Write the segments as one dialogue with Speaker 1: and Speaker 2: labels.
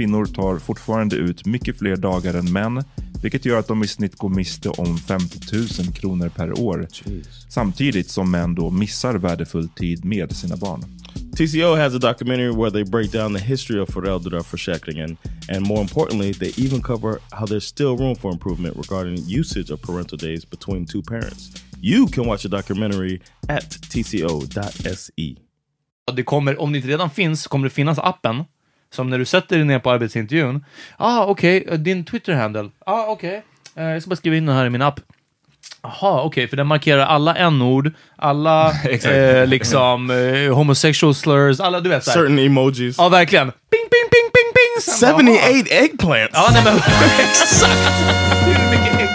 Speaker 1: Kvinnor tar fortfarande ut mycket fler dagar än män, vilket gör att de i snitt går miste om 50 000 kronor per år. Samtidigt som män då missar värdefull tid med sina barn.
Speaker 2: TCO has a documentary where they break down the history of föräldraförsäkringen and more importantly, they even cover how there's still room for improvement regarding usage of parental days between two parents. You can watch the documentary at tco.se.
Speaker 3: Det kommer, om det inte redan finns, kommer det finnas appen som när du sätter dig ner på arbetsintervjun. Ah, okej, eh, din Twitter-handle. Ah, okej. Eh, jag ska bara skriva in den här i min app. Jaha, okej, för den markerar alla n-ord, alla eh, liksom eh, homosexual slurs, alla du vet såhär.
Speaker 2: Certain emojis.
Speaker 3: Ja, verkligen. Ping, ping, ping, ping, ping! Sen bara,
Speaker 2: 78
Speaker 3: jaha.
Speaker 2: eggplants!
Speaker 3: Ja, nej men exakt! Hur mycket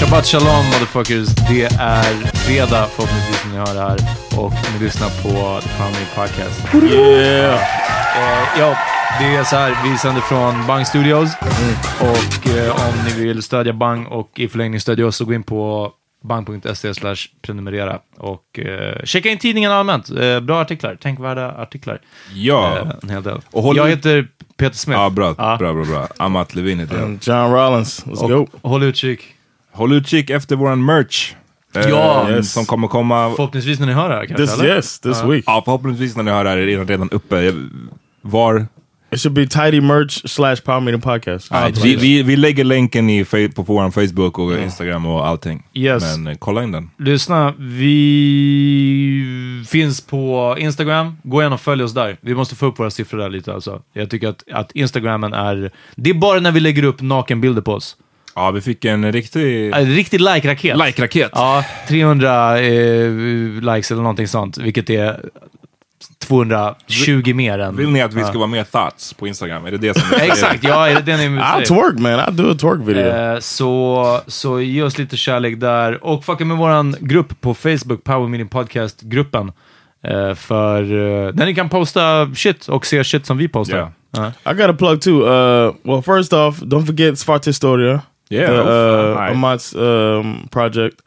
Speaker 3: Shabbat shalom motherfuckers. Det är fredag förhoppningsvis när ni hör det här och ni lyssnar på The Meeting Podcast.
Speaker 2: Yeah!
Speaker 3: Eh, ja, det är så här, vi sänder från Bang Studios och eh, om ni vill stödja Bang och i förlängning stödja oss så gå in på bang.se slash prenumerera och eh, checka in tidningen allmänt. Eh, bra artiklar, tänkvärda artiklar.
Speaker 1: Ja.
Speaker 3: Eh, en hel del.
Speaker 1: Och håll-
Speaker 3: Jag heter Peter Smith.
Speaker 1: Ja, bra, bra, bra, bra. Amat Levin heter jag.
Speaker 2: John Rollins, let's go.
Speaker 3: Och håll utkik.
Speaker 1: Håll utkik efter våran merch. Eh,
Speaker 3: Ja.
Speaker 2: Yes.
Speaker 1: Som kommer komma...
Speaker 3: Förhoppningsvis när ni hör det här kanske,
Speaker 2: This,
Speaker 3: eller?
Speaker 2: yes, this
Speaker 3: Ja.
Speaker 2: week.
Speaker 1: Ja, förhoppningsvis när ni hör det här är det redan uppe. Var?
Speaker 2: It should be tidy merch slash power meeting podcast.
Speaker 1: Nej, vi, vi, vi lägger länken i, på vår Facebook och Instagram och allting.
Speaker 3: Yes.
Speaker 1: Men eh, kolla in den.
Speaker 3: Lyssna, vi finns på Instagram. Gå gärna och följ oss där. Vi måste få upp våra siffror där lite alltså. Jag tycker att, att Instagramen är... Det är bara när vi lägger upp nakenbilder på oss.
Speaker 1: Ja, vi fick en riktig...
Speaker 3: En riktig like-raket.
Speaker 1: Like-raket.
Speaker 3: Ja, 300 eh, likes eller någonting sånt, vilket är 220 mer än...
Speaker 1: Vill ni att vi ska
Speaker 3: Ja.
Speaker 1: vara mer thoughts på Instagram? Är det det som...
Speaker 3: Exakt, ja, är det det ni
Speaker 2: I'll twerk man, I'll do a twerk video.
Speaker 3: Eh, så, så ge oss lite kärlek där. Och fucka med våran grupp på Facebook, Power Meeting Podcast-gruppen. Eh, för eh, där ni kan posta shit och se shit som vi postar.
Speaker 1: Yeah.
Speaker 3: Ja.
Speaker 2: I got a plug too. Uh, well, first off, don't forget Svart Historia.
Speaker 1: Yeah,
Speaker 2: the, uh,
Speaker 1: alright.
Speaker 2: Amat's um, project,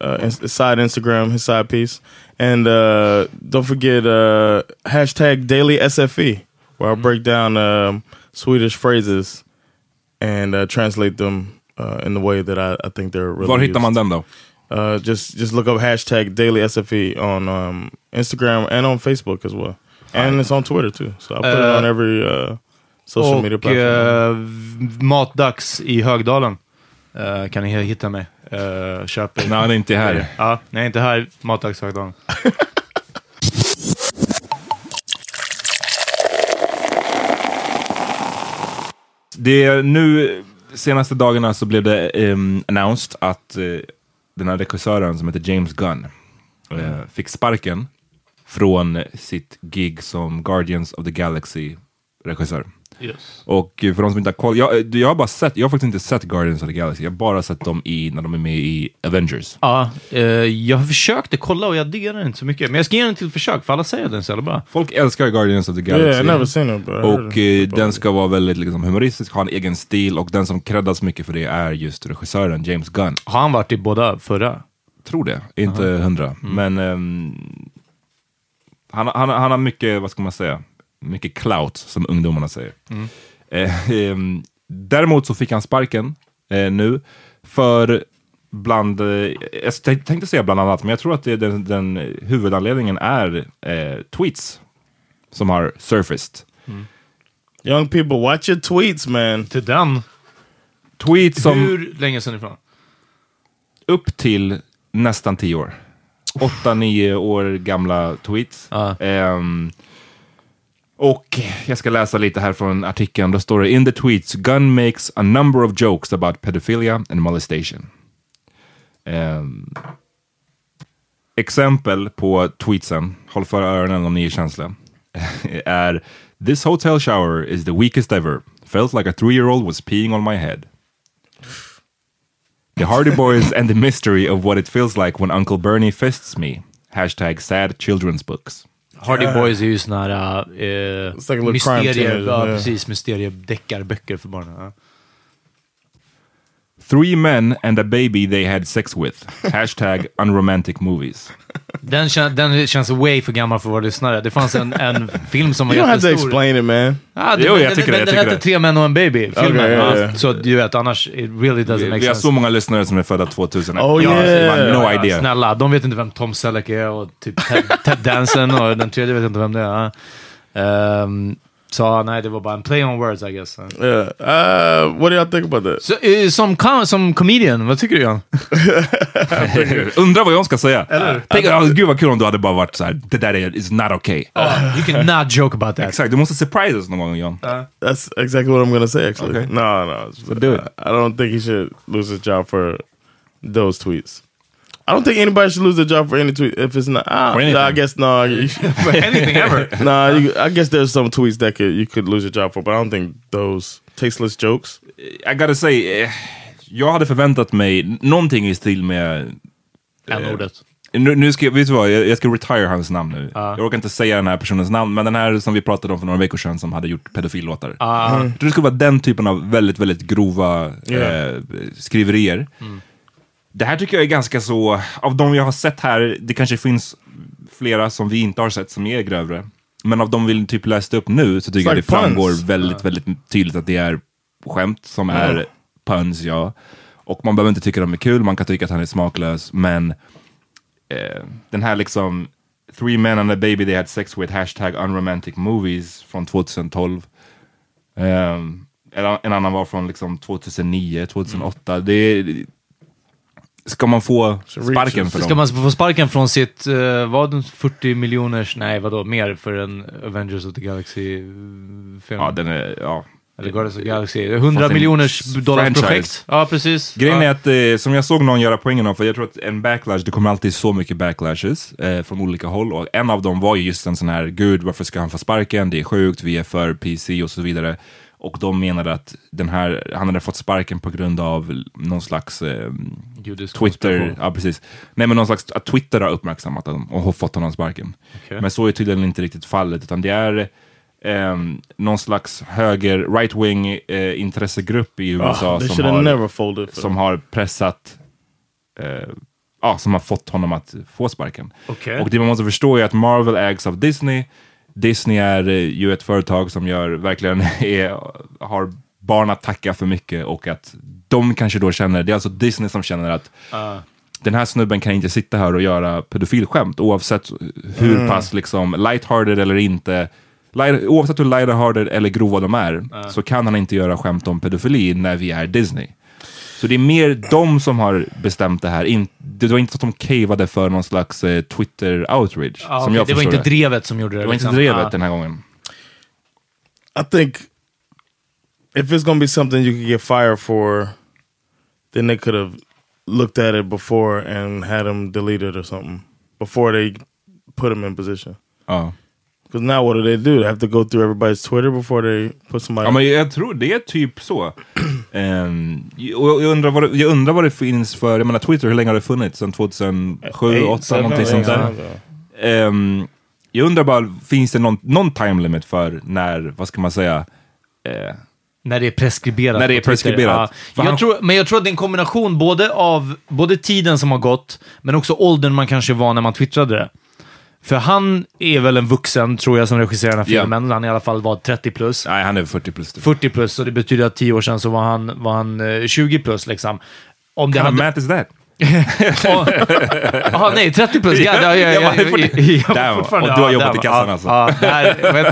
Speaker 2: uh, ins- side Instagram, his side piece, and uh, don't forget uh, hashtag Daily SFE, where I break down um, Swedish phrases and uh, translate them uh, in the way that I, I think they're really.
Speaker 1: Var hittar man
Speaker 2: used.
Speaker 1: den då?
Speaker 2: Uh, just just look up hashtag Daily SFE on um, Instagram and on Facebook as well, and it's on Twitter too. So I put it
Speaker 3: Uh,
Speaker 2: on every uh, social media
Speaker 3: Och eh, Matdags i Högdalen eh, kan ni hitta mig. Uh, köper.
Speaker 1: Nej, han är inte här.
Speaker 3: Ja, nej inte här. Matdags i Högdalen.
Speaker 1: Det är nu, senaste dagarna så blev det um, announced att eh, den här regissören som heter James Gunn eh, fick sparken från sitt gig som Guardians of the Galaxy-regissör.
Speaker 3: Yes.
Speaker 1: Och eh, för de som inte har koll, jag, jag har bara sett, jag har faktiskt inte sett Guardians of the Galaxy, jag har bara sett dem i, när de är med i Avengers.
Speaker 3: Ja, eh, jag försökte kolla och jag diggar den inte så mycket. Men jag ska ge den till försök, för alla säger den är så jävla bra.
Speaker 1: Folk älskar Guardians of the Galaxy.
Speaker 2: Yeah, I never seen it, but
Speaker 1: Och eh, den ska vara väldigt liksom, humoristisk, ha en egen stil och den som creddas mycket för det är just regissören James Gunn.
Speaker 3: Har han varit i båda förra?
Speaker 1: Tror det, inte hundra. Men ehm, han, han, han har mycket, vad ska man säga, mycket clout som ungdomarna säger. Eh, ehm, däremot så fick han sparken eh, nu för bland, eh, jag tänk- tänkte säga bland annat, men jag tror att det, den, den huvudanledningen är eh, tweets som har surfaced.
Speaker 2: Young people, watch your tweets, man.
Speaker 3: Till den?
Speaker 1: Tweets som
Speaker 3: Hur länge sedan ifrån?
Speaker 1: upp till nästan tio år. Åtta, nio år gamla tweets.
Speaker 3: Ja.
Speaker 1: Ehm, och jag ska läsa lite här från artikeln. Då står det In the tweets, Gun makes a number of jokes about pedophilia and molestation. Um, exempel på tweetsen, håll för öronen om ni är känsliga, är This hotel shower is the weakest ever. Felt like a three-year-old was peeing on my head. The Hardy Boys and the mystery of what it feels like when Uncle Bernie fists me. Hashtag sad children's books.
Speaker 3: Hardy Boys är ju såna här uh, mysterier,
Speaker 2: yeah.
Speaker 3: precis, mysteriedeckarböcker för barnen.
Speaker 1: Three men and a baby they had sex with. Hashtag unromantic movies.
Speaker 3: Den, kän, den känns way för gammal för våra lyssnare. Det fanns en, en film som var
Speaker 2: You don't have to
Speaker 3: jättestor.
Speaker 2: explain it, man.
Speaker 3: Ah, det,
Speaker 1: Jo, jag
Speaker 3: den,
Speaker 1: tycker det,
Speaker 3: den, den
Speaker 1: tycker
Speaker 3: hette. Tre män och en baby, filmen.
Speaker 2: Okay, yeah, yeah.
Speaker 3: Så du vet, annars, it really doesn't
Speaker 1: Vi,
Speaker 3: make
Speaker 1: vi har
Speaker 3: sense.
Speaker 1: så många lyssnare som är födda 2000.
Speaker 2: Oh, yeah.
Speaker 1: man, no idea.
Speaker 3: Snälla, de vet inte vem Tom Selleck är och typ Ted, Ted Danson och den tredje vet inte vem det är. Ehm, så ja, nej, det var bara en play on words I guess.
Speaker 2: Yeah. Uh, what do y'all think about that?
Speaker 3: Så, eh, som, com- som comedian, vad tycker du Jan?
Speaker 1: Undrar vad jag ska säga. Tänk, ja, gud vad kul om du hade bara varit så här. det där är is not okay.
Speaker 3: You can not joke about that.
Speaker 1: Exakt, du måste surprise us någon gång John.
Speaker 2: That's exactly what I'm gonna say. Actually,
Speaker 1: Okay.
Speaker 2: no, no. it's-
Speaker 1: do it.
Speaker 2: I, I don't think he should lose his job for those tweets. I don't think anybody should lose their job for any tweet if it's not. Uh,
Speaker 1: For anything.
Speaker 2: I guess no.
Speaker 3: Anything ever.
Speaker 2: nah, you, I guess there's some tweets that could you could lose your job for, but I don't think those tasteless jokes.
Speaker 1: I gotta say, eh, jag hade förväntat mig någonting i stil med...
Speaker 3: N-ordet.
Speaker 1: Nu, nu ska jag, vet du vad, jag, jag ska retire hans namn nu. Jag orkar inte säga den här personens namn, men den här som vi pratade om för några veckor sedan som hade gjort pedofillåtar. Jag tror det skulle vara den typen av väldigt, väldigt grova
Speaker 2: Yeah.
Speaker 1: eh, skriverier. Det här tycker jag är ganska så, av de jag har sett här, det kanske finns flera som vi inte har sett som är grövre. Men av de vi typ läste upp nu så tycker jag
Speaker 2: like
Speaker 1: det framgår
Speaker 2: puns.
Speaker 1: väldigt, väldigt tydligt att det är skämt som är puns, ja. Och man behöver inte tycka de är kul, man kan tycka att han är smaklös, men eh, den här liksom Three men and a baby they had sex with, hashtag unromantic movies från 2012. Ehm, en, en annan var från liksom 2009, 2008. Det är, ska man få sparken för
Speaker 3: Ska
Speaker 1: dem?
Speaker 3: man få sparken från sitt, uh, vad den 40 miljoners, nej vadå, mer för en Avengers of the Galaxy-film?
Speaker 1: Ja, den är, ja.
Speaker 3: Eller Guardians of the Galaxy, 100
Speaker 1: Fast en
Speaker 3: miljoners dollars
Speaker 1: franchise.
Speaker 3: projekt. Ja, precis.
Speaker 1: Grejen
Speaker 3: ja.
Speaker 1: är att, eh, som jag såg någon göra poängen av, för jag tror att en backlash, det kommer alltid så mycket backlashes eh, från olika håll. Och en av dem var ju just en sån här, gud varför ska han få sparken? Det är sjukt, vi är för PC och så vidare. Och de menade att den här, han hade fått sparken på grund av någon slags eh, Twitter, ja precis. Nej men någon slags, att Twitter har uppmärksammat honom och har fått honom sparken.
Speaker 3: Okej.
Speaker 1: Men så är tydligen inte riktigt fallet, utan det är ehm, någon slags höger, right-wing eh, intressegrupp i USA
Speaker 2: Ah, they
Speaker 1: som,
Speaker 2: should have
Speaker 1: har,
Speaker 2: never folded for
Speaker 1: som har pressat, eh, ja, som har fått honom att få sparken.
Speaker 3: Okej.
Speaker 1: Och det man måste förstå är att Marvel ägs av Disney. Disney är eh, ju ett företag som gör verkligen är, har barn att tacka för mycket och att de kanske då känner, det är alltså Disney som känner att den här snubben kan inte sitta här och göra pedofilskämt oavsett hur
Speaker 2: Mm.
Speaker 1: pass liksom lighthearted eller inte. Light, oavsett hur lighthearted eller grova de är så kan han inte göra skämt om pedofili när vi är Disney. Så det är mer de som har bestämt det här. In, det var inte så att de cavade för någon slags eh, Twitter-outrage.
Speaker 3: Ah,
Speaker 1: jag
Speaker 3: det var inte drevet som gjorde det.
Speaker 1: Det var inte
Speaker 3: liksom.
Speaker 1: drevet
Speaker 3: Ah.
Speaker 1: den här gången.
Speaker 2: I think if it's gonna be something you could get fired for, then they could have looked at it before and had him deleted or something before they put him in position.
Speaker 1: Ja.
Speaker 2: Because now what do they do? They have to go through everybody's Twitter before they put somebody.
Speaker 1: Ja, men jag tror det är typ så. Ehm, och jag, undrar vad det, jag undrar vad det finns för, jag menar Twitter, hur länge har det funnits? Sedan 2007, 2008, någonting sånt där. Ehm, jag undrar bara, finns det någon, någon time limit för när, vad ska man säga, eh,
Speaker 3: När det är preskriberat.
Speaker 1: När det är preskriberat.
Speaker 3: Ja. Jag
Speaker 1: han-
Speaker 3: tror, men jag tror att det är en kombination både av både tiden som har gått, men också åldern man kanske var när man twittrade det. För han är väl en vuxen, tror jag, som regisserar den här filmen. Han i alla fall var 30 plus.
Speaker 1: nej han är 40 plus. Typ.
Speaker 3: 40 plus, så det betyder att 10 år sedan så var han, var han eh, 20 plus liksom. Om det hade...
Speaker 1: math is that?
Speaker 3: Jaha, nej, 30 plus. Ja, ja, ja,
Speaker 1: Jag
Speaker 3: ja, ja, fortfarande-
Speaker 1: och du har jobbat i kassan alltså.
Speaker 3: Ja,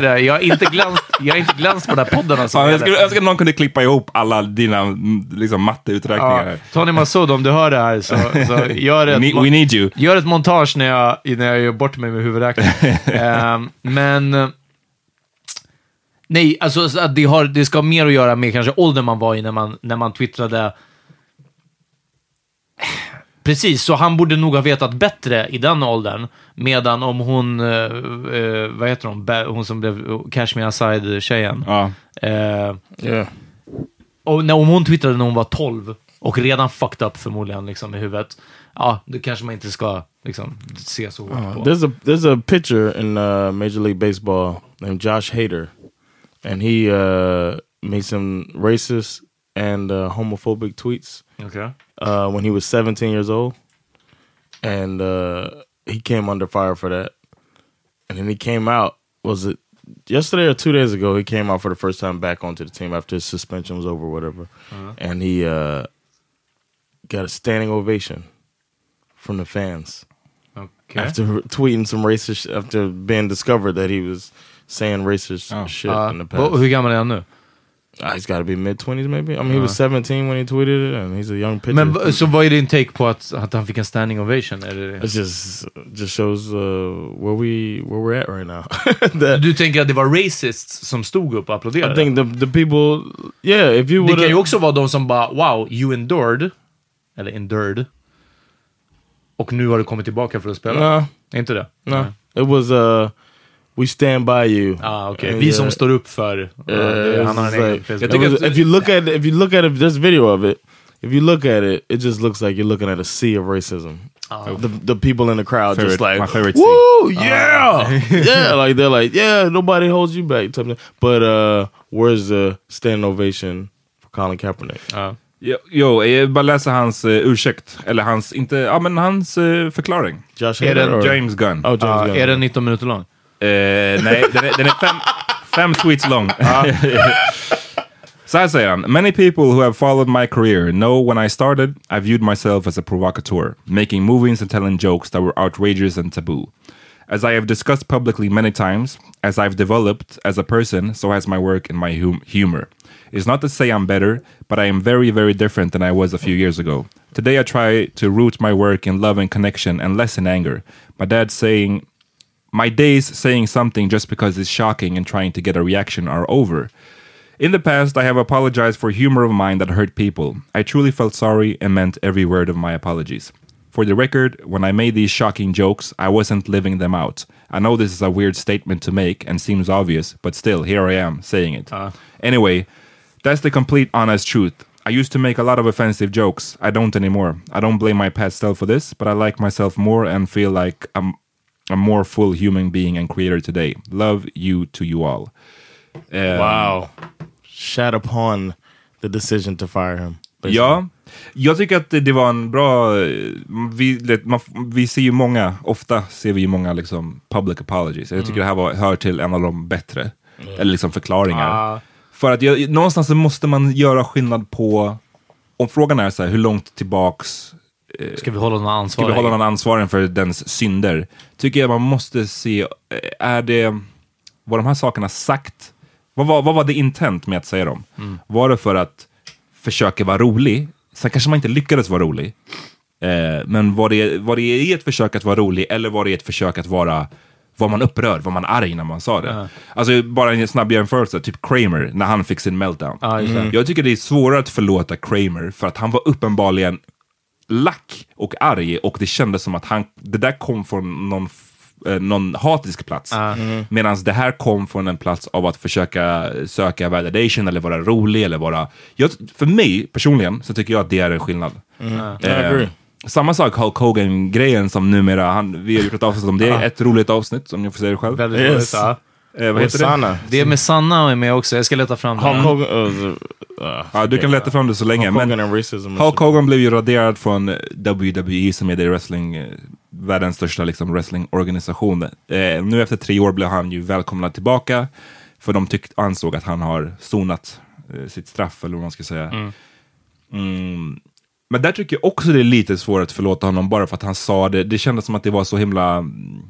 Speaker 3: det? Jag har inte glänst, jag har inte glänst på den här podden alltså.
Speaker 1: Jag skulle önska att någon kunde klippa ihop alla dina liksom, matteuträkningar.
Speaker 3: Ja, Tony Massoud, om du hör det här så, så gör,
Speaker 1: We
Speaker 3: ett,
Speaker 1: need- we need you.
Speaker 3: gör ett montage när jag, när jag gör bort mig med huvudräkningen. Ehm, men... Nej, alltså att det, har, det ska ha mer att göra med kanske åldern man var i när man, när man twittrade. Precis, så han borde nog ha vetat bättre i den åldern. Medan om hon, eh, eh, vad heter hon, hon som blev Cash Me Aside-tjejen.
Speaker 1: Ja.
Speaker 3: Eh,
Speaker 2: Yeah.
Speaker 3: och när, om hon twittrade när hon var 12 och redan fucked up förmodligen liksom, i huvudet, ja, då kanske man inte ska liksom, se så hårt på.
Speaker 2: There's a there's a pitcher in uh, Major League Baseball named Josh Hader, and he uh, made some racist and uh, homophobic tweets
Speaker 3: Okej.
Speaker 2: Uh, when he was 17 years old, and uh, he came under fire for that. And then he came out. Was it yesterday or two days ago? He came out for the first time back onto the team after his suspension was over, whatever. And he uh, got a standing ovation from the fans
Speaker 3: Okej.
Speaker 2: after tweeting some racist after being discovered that he was saying racist
Speaker 1: Oh.
Speaker 2: shit
Speaker 3: Ja,
Speaker 2: in the past.
Speaker 3: hur gammal är han nu?
Speaker 2: Uh, he's got to be mid twenties, maybe. I mean, he was seventeen when he tweeted it, and he's a young pitcher.
Speaker 3: Men så vad är din take på att, att han fick en standing ovation? Är det,
Speaker 2: it just just shows uh, where we where we're at right now. that
Speaker 3: du tänker att det var racists som stod upp och applåderade?
Speaker 2: I think the the people, yeah, if you
Speaker 3: det kan ju också vara de som bara “Wow, you endured”, eller endured, och nu har du kommit tillbaka för att spela. Är inte det?
Speaker 2: no, it was uh, we stand by you.
Speaker 3: Ah, okej.
Speaker 2: And,
Speaker 3: Vi
Speaker 2: uh,
Speaker 3: som står upp för...
Speaker 2: Uh,
Speaker 3: Ja, han har en egen Facebook.
Speaker 2: it was- if you look at it, if you look at it, this video of it, if you look at it, it just looks like you're looking at a sea of racism. The the people in the crowd just
Speaker 1: Favorite-
Speaker 2: like,
Speaker 1: my favorite
Speaker 2: woo, yeah, yeah, like they're like, yeah, nobody holds you back. type of thing. But uh, where's the standing ovation for Colin Kaepernick?
Speaker 1: Jo, jo, jag bara läsa hans uh, ursäkt, eller hans, inte, ja men hans eh, förklaring.
Speaker 2: Josh
Speaker 3: Är
Speaker 2: Hader or-
Speaker 1: James Gunn.
Speaker 2: Oh, James
Speaker 3: Ja,
Speaker 2: Gunn.
Speaker 3: är den 19 minuter lång?
Speaker 1: Eh, nej, den är, den är fem, fem tweets lång. Så här säger han. Many people who have followed my career know when I started I viewed myself as a provocateur, making movies and telling jokes that were outrageous and taboo. As I have discussed publicly many times, as I've developed as a person, so has my work and my hum- humor. It's not to say I'm better, but I am very, very different than I was a few years ago. Today I try to root my work in love and connection and less in anger. My dad saying my days saying something just because it's shocking and trying to get a reaction are over. In the past, I have apologized for humor of mine that hurt people. I truly felt sorry and meant every word of my apologies. For the record, when I made these shocking jokes, I wasn't living them out. I know this is a weird statement to make and seems obvious, but still, here I am saying it. Uh. Anyway, That's the complete honest truth. I used to make a lot of offensive jokes. I don't anymore. I don't blame my past self for this, but I like myself more and feel like I'm a more full human being and creator today. Love you to you all. Eh,
Speaker 2: Wow. Shat upon the decision to fire him. basically.
Speaker 1: Ja, jag tycker att det, var en bra... Vi, man, vi ser ju många, ofta ser vi ju många liksom public apologies. Jag tycker det här var, hör till en av de bättre. Eller liksom förklaringar. För att jag, någonstans så måste man göra skillnad på... Om frågan är så här, hur långt tillbaks
Speaker 3: Ska vi hålla någon
Speaker 1: ska
Speaker 3: ansvarig?
Speaker 1: vi hålla någon ansvarig för dens synder? Tycker jag man måste se, eh, är det, var de här sakerna sagt, vad var, vad var det intent med att säga dem? Var det för att försöka vara rolig? Sen kanske man inte lyckades vara rolig. Eh, men var det, var det i ett försök att vara rolig eller var det ett försök att vara var man upprörd? Var man arg när man sa det? Alltså bara en snabb jämförelse, typ Kramer när han fick sin meltdown.
Speaker 3: Just det.
Speaker 1: Jag tycker det är svårare att förlåta Kramer för att han var uppenbarligen lack och arg och det kändes som att han, det där kom från någon, eh, någon hatisk plats. Medan det här kom från en plats av att försöka söka validation eller vara rolig eller vara... Jag, för mig personligen så tycker jag att det är en skillnad.
Speaker 2: I agree.
Speaker 1: Samma sak Hulk Hogan-grejen som numera, han, vi har gjort ett avsnitt om det, ett roligt avsnitt om ni får säga det själv.
Speaker 3: Väldigt
Speaker 2: Yes.
Speaker 3: roligt.
Speaker 1: Eh, vad heter det?
Speaker 2: Sana.
Speaker 3: Det är med Sanna är med också, jag ska leta fram
Speaker 2: Hulk
Speaker 3: det.
Speaker 2: Hogan. Uh, uh,
Speaker 1: Ja, du kan leta fram det så länge.
Speaker 2: Hulk
Speaker 1: men-
Speaker 2: Hogan racism. and
Speaker 1: Hulk. Hogan blev ju raderad från WWE som är det wrestling, eh, världens största liksom, wrestlingorganisation. Eh, nu efter tre år blev han ju välkomnad tillbaka för de tyckte, ansåg att han har sonat eh, sitt straff eller vad man ska säga. Mm. Men där tycker jag också det är lite svårt att förlåta honom bara för att han sa det. Det kändes som att det var så himla mm,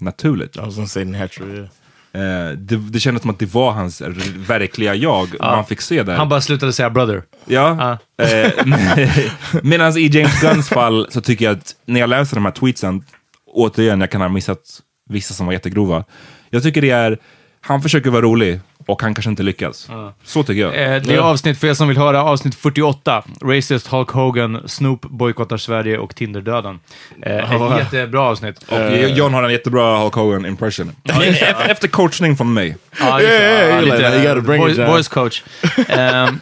Speaker 1: naturligt.
Speaker 2: I was gonna say natural, yeah.
Speaker 1: Eh, det, det kändes som att det var hans verkliga jag man fick se där.
Speaker 3: Han bara slutade säga brother.
Speaker 1: Ja. Eh, Medan i James Gunns fall så tycker jag att när jag läser de här tweetsen, återigen, jag kan ha missat vissa som var jättegrova. Jag tycker det är, han försöker vara rolig och han kanske inte lyckas. Så tycker jag.
Speaker 3: Eh, det är avsnitt, för er som vill höra, avsnitt 48. Racist, Hulk Hogan, Snoop bojkottar Sverige och Tinder-döden. Eh, ett jättebra avsnitt.
Speaker 1: Och John har en jättebra Hulk Hogan impression. Efter, coachning från mig.
Speaker 3: Ja, det.
Speaker 2: Yeah, yeah,
Speaker 3: Ja, lite, voice, voice coach. Ehm,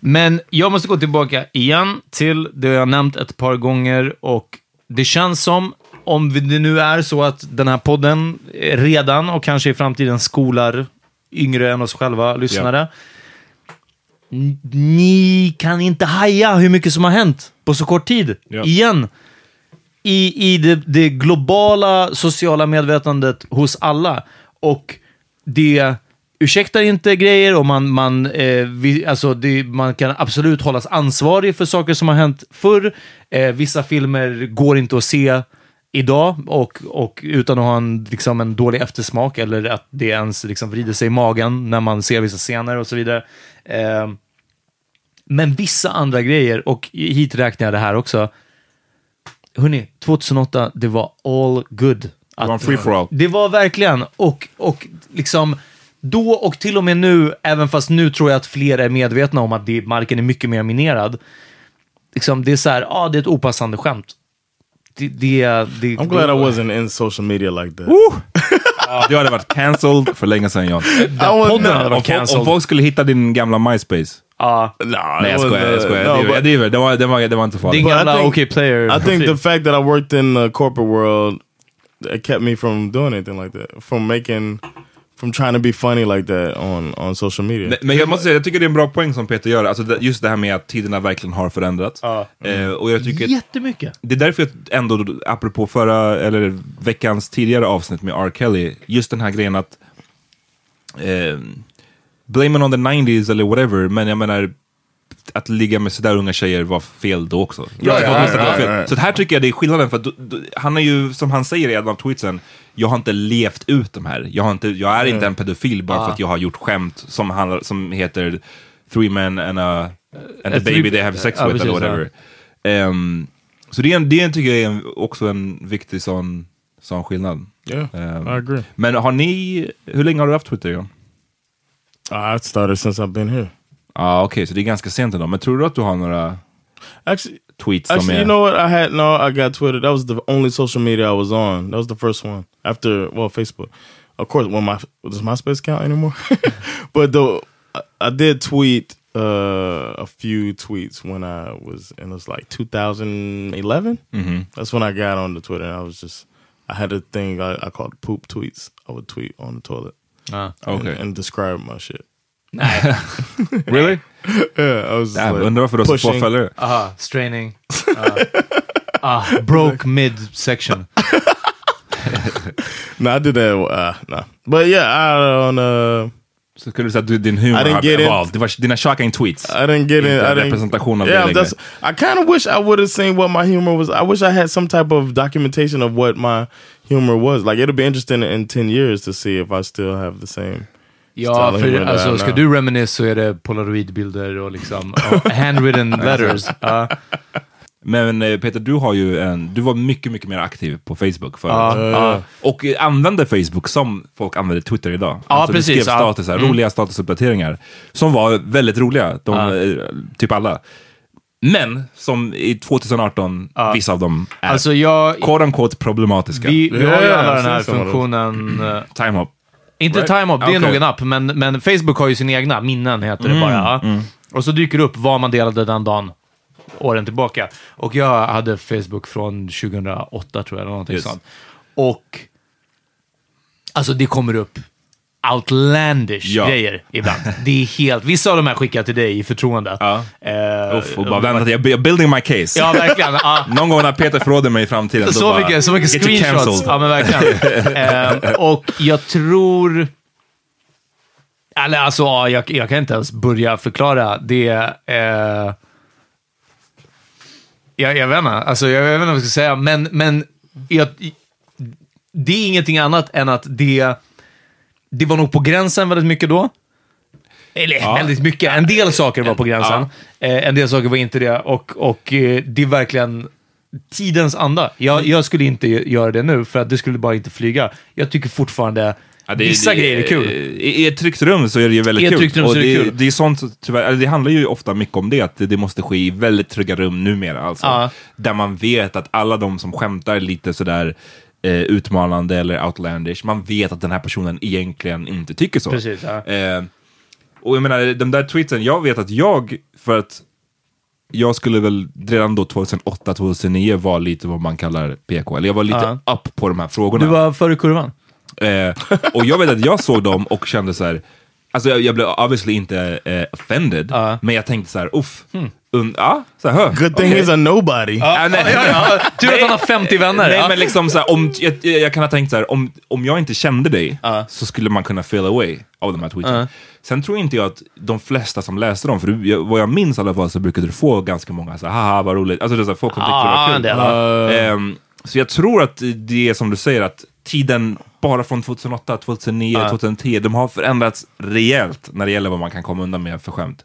Speaker 3: men jag måste gå tillbaka igen till det jag nämnt ett par gånger och det känns som, om det nu är så att den här podden redan och kanske i framtiden skolar yngre än oss själva lyssnare. N- Ni kan inte haja hur mycket som har hänt på så kort tid.
Speaker 1: Ja.
Speaker 3: Igen. I, i det, det globala sociala medvetandet hos alla. Och det ursäktar inte grejer och man, man, eh, vi, alltså det, man kan absolut hållas ansvarig för saker som har hänt förr. Eh, vissa filmer går inte att se idag och, och utan att ha en, liksom en dålig eftersmak eller att det ens liksom vrider sig i magen när man ser vissa scener och så vidare. Eh, men vissa andra grejer, och hit räknar jag det här också. Hörni, 2008, det var all good.
Speaker 1: Det var en
Speaker 3: Att-
Speaker 1: free for all.
Speaker 3: det var verkligen, och, och liksom då och till och med nu, även fast nu tror jag att fler är medvetna om att det, marken är mycket mer minerad. Liksom, det är så här, ja, ah, det är ett opassande skämt. Det, det, det,
Speaker 2: I'm glad I wasn't in social media like that.
Speaker 1: Du hade varit cancelled för länge sedan John.
Speaker 3: Podden hade varit cancelled.
Speaker 1: om folk skulle hitta din gamla MySpace.
Speaker 3: Ja,
Speaker 2: Nah,
Speaker 1: Nej jag
Speaker 2: was,
Speaker 1: skojar, jag
Speaker 2: uh,
Speaker 1: skojar.
Speaker 2: no,
Speaker 1: Jag driver. Det var, det var, det var inte farligt.
Speaker 3: din gamla
Speaker 2: think-
Speaker 3: OK player.
Speaker 2: I think the fact that I worked in the corporate world it kept me from doing anything like that. From making, from trying to be funny like that on on social media.
Speaker 1: Men- jag måste säga, jag tycker det är en bra poäng som Peter gör. Alltså just det här med att tiderna verkligen har förändrats. Eh, och jag tycker
Speaker 3: Jättemycket.
Speaker 1: det är därför jag ändå, apropå förra, eller veckans tidigare avsnitt med R. Kelly, just den här grejen att eh, blame it on the 90s eller whatever, men jag menar att ligga med sådär unga tjejer var fel då också.
Speaker 3: Ja, ja,
Speaker 2: ja.
Speaker 1: Så här tycker jag det är skillnaden, för att, då- då- han är ju, som han säger i en av tweetsen, jag har inte levt ut de här. Jag, har inte, jag är inte en pedofil bara för att jag har gjort skämt som, handlar, som heter Three men and a, and a
Speaker 3: A
Speaker 1: baby they have sex with eller whatever. Ehm, så det, det tycker jag är en, också en viktig sån, sån skillnad.
Speaker 2: Yeah,
Speaker 1: Ehm,
Speaker 2: I agree.
Speaker 1: Men har ni, hur länge har du haft Twitter John?
Speaker 2: I started since I've been here.
Speaker 1: Ah, okej, så det är ganska sent ändå. Men tror du att du har några
Speaker 2: Actually,
Speaker 1: tweets som
Speaker 2: actually,
Speaker 1: är...
Speaker 2: you know what? I had no. I got Twitter. That was the only social media I was on. That was the first one after well Facebook. Of course, when my does MySpace count anymore? but the I did tweet uh, a few tweets when I was, and it was like 2011.
Speaker 1: Mhm.
Speaker 2: That's when I got on the Twitter. And I was just, I had a thing I, I called poop tweets. I would tweet on the toilet.
Speaker 3: Ah.
Speaker 2: and,
Speaker 1: Okay.
Speaker 2: and describe my shit.
Speaker 1: Really?
Speaker 2: Yeah, I was just
Speaker 1: Damn,
Speaker 2: like,
Speaker 1: undrar varför du har så
Speaker 2: pushing.
Speaker 1: följare.
Speaker 3: Straining. Ah. Ah, broke mid section.
Speaker 2: No, I did that. Uh, no, but yeah, I don't. Uh,
Speaker 1: Så skulle du säga att du, din humor
Speaker 2: I didn't
Speaker 1: har
Speaker 2: get it.
Speaker 1: valt. Det var dina shocking tweets.
Speaker 2: I didn't get in.
Speaker 1: Inte
Speaker 2: I didn't,
Speaker 1: representation av
Speaker 2: yeah,
Speaker 1: det.
Speaker 2: I kind of wish I would have seen what my humor was. I wish I had some type of documentation of what my humor was. Like it'll be interesting in ten years to see if I still have the same.
Speaker 3: Ja, för alltså, ska du reminisce så är det polaroidbilder och liksom och handwritten letters. Ja.
Speaker 1: Men eh, Peter, du har ju en, du var mycket, mycket mer aktiv på Facebook förut.
Speaker 3: Ja, ja.
Speaker 1: Och eh, använde Facebook som folk använder Twitter idag.
Speaker 3: Ja,
Speaker 1: alltså,
Speaker 3: precis,
Speaker 1: Du skrev
Speaker 3: ja.
Speaker 1: statusar,
Speaker 3: Mm.
Speaker 1: roliga statusuppdateringar. Som var väldigt roliga. De,
Speaker 3: Ja.
Speaker 1: eh, Typ alla. Men som i 2018, vissa av dem är
Speaker 3: Alltså jag...
Speaker 1: quote unquote problematiska.
Speaker 3: Vi, vi har ju alla den här funktionen... eh,
Speaker 1: Time up.
Speaker 3: Inte
Speaker 1: Right?
Speaker 3: time-up, det är
Speaker 1: Okay.
Speaker 3: nog en app, men, men Facebook har ju sin egna, minnen heter det
Speaker 1: Mm,
Speaker 3: bara. ja. Och så dyker det upp vad man delade den dagen, åren tillbaka. Och jag hade Facebook från 2008 tror jag, eller någonting
Speaker 1: Yes.
Speaker 3: sånt. Och alltså det kommer upp outlandish
Speaker 1: Ja.
Speaker 3: grejer ibland. Det är helt... Vissa av de här skickar jag till dig i förtroende.
Speaker 1: Ja.
Speaker 3: Eh,
Speaker 1: Uff, och bara vänta, jag är building my case.
Speaker 3: Ja, verkligen. Ja.
Speaker 1: Någon gång när Peter förråder mig i framtiden, då
Speaker 3: Så
Speaker 1: bara,
Speaker 3: mycket, så mycket screenshots. Ja, men verkligen. eh, och jag tror... Eller alltså, ja, jag, jag kan inte ens börja förklara. Det... Eh, jag, jag vet inte. Alltså, jag vet inte vad jag ska säga, men, men jag, det är ingenting annat än att det... Det var nog på gränsen väldigt mycket då. Eller väldigt mycket. En del saker var på gränsen. Eh, en del saker var inte det. Och, och eh, det är verkligen tidens anda. Jag, jag skulle inte göra det nu, för att det skulle bara inte flyga. Jag tycker fortfarande
Speaker 1: Ja, det-
Speaker 3: vissa
Speaker 1: det-
Speaker 3: grejer är kul.
Speaker 1: I, I ett tryggt rum så är det ju väldigt
Speaker 3: I ett
Speaker 1: kul.
Speaker 3: rum så är det kul.
Speaker 1: det är sånt, tyvärr, eller det handlar ju ofta mycket om det, att det, måste ske i väldigt trygga rum numera. Alltså,
Speaker 3: Ja.
Speaker 1: Där man vet att alla de som skämtar lite sådär eh, utmanande eller outlandish, man vet att den här personen egentligen inte tycker så.
Speaker 3: Precis, ja.
Speaker 1: Eh, och jag menar, de där tweetsen, jag vet att jag, för att jag skulle väl redan då 2008-2009 vara lite vad man kallar PK, eller jag var lite
Speaker 3: Ja.
Speaker 1: upp på de här frågorna.
Speaker 3: Du var före kurvan.
Speaker 1: Eh, och jag vet att jag såg dem och kände så här. Alltså jag, jag blev obviously inte eh, offended, men jag tänkte så här, uff. Un, ja, så här, hö,
Speaker 2: Good thing
Speaker 1: okej.
Speaker 2: he's a nobody.
Speaker 1: Ja, nej,
Speaker 3: Ja, ja. Tur att han har 50 vänner.
Speaker 1: Nej,
Speaker 3: ja.
Speaker 1: men liksom så här, om, jag, jag kan ha tänkt så här, om, om jag inte kände dig så skulle man kunna feel away av de här tweeten. Sen tror inte jag att de flesta som läste dem, för du, jag, vad jag minns i alla fall så brukade du få ganska många så här, haha vad roligt, alltså det är så här, folk som tyckte det
Speaker 3: Ja,
Speaker 1: var kul.
Speaker 3: det
Speaker 1: Ehm, så jag tror att det är som du säger, att tiden bara från 2008, 2009,
Speaker 3: Ja.
Speaker 1: 2010, de har förändrats rejält när det gäller vad man kan komma undan med för skämt.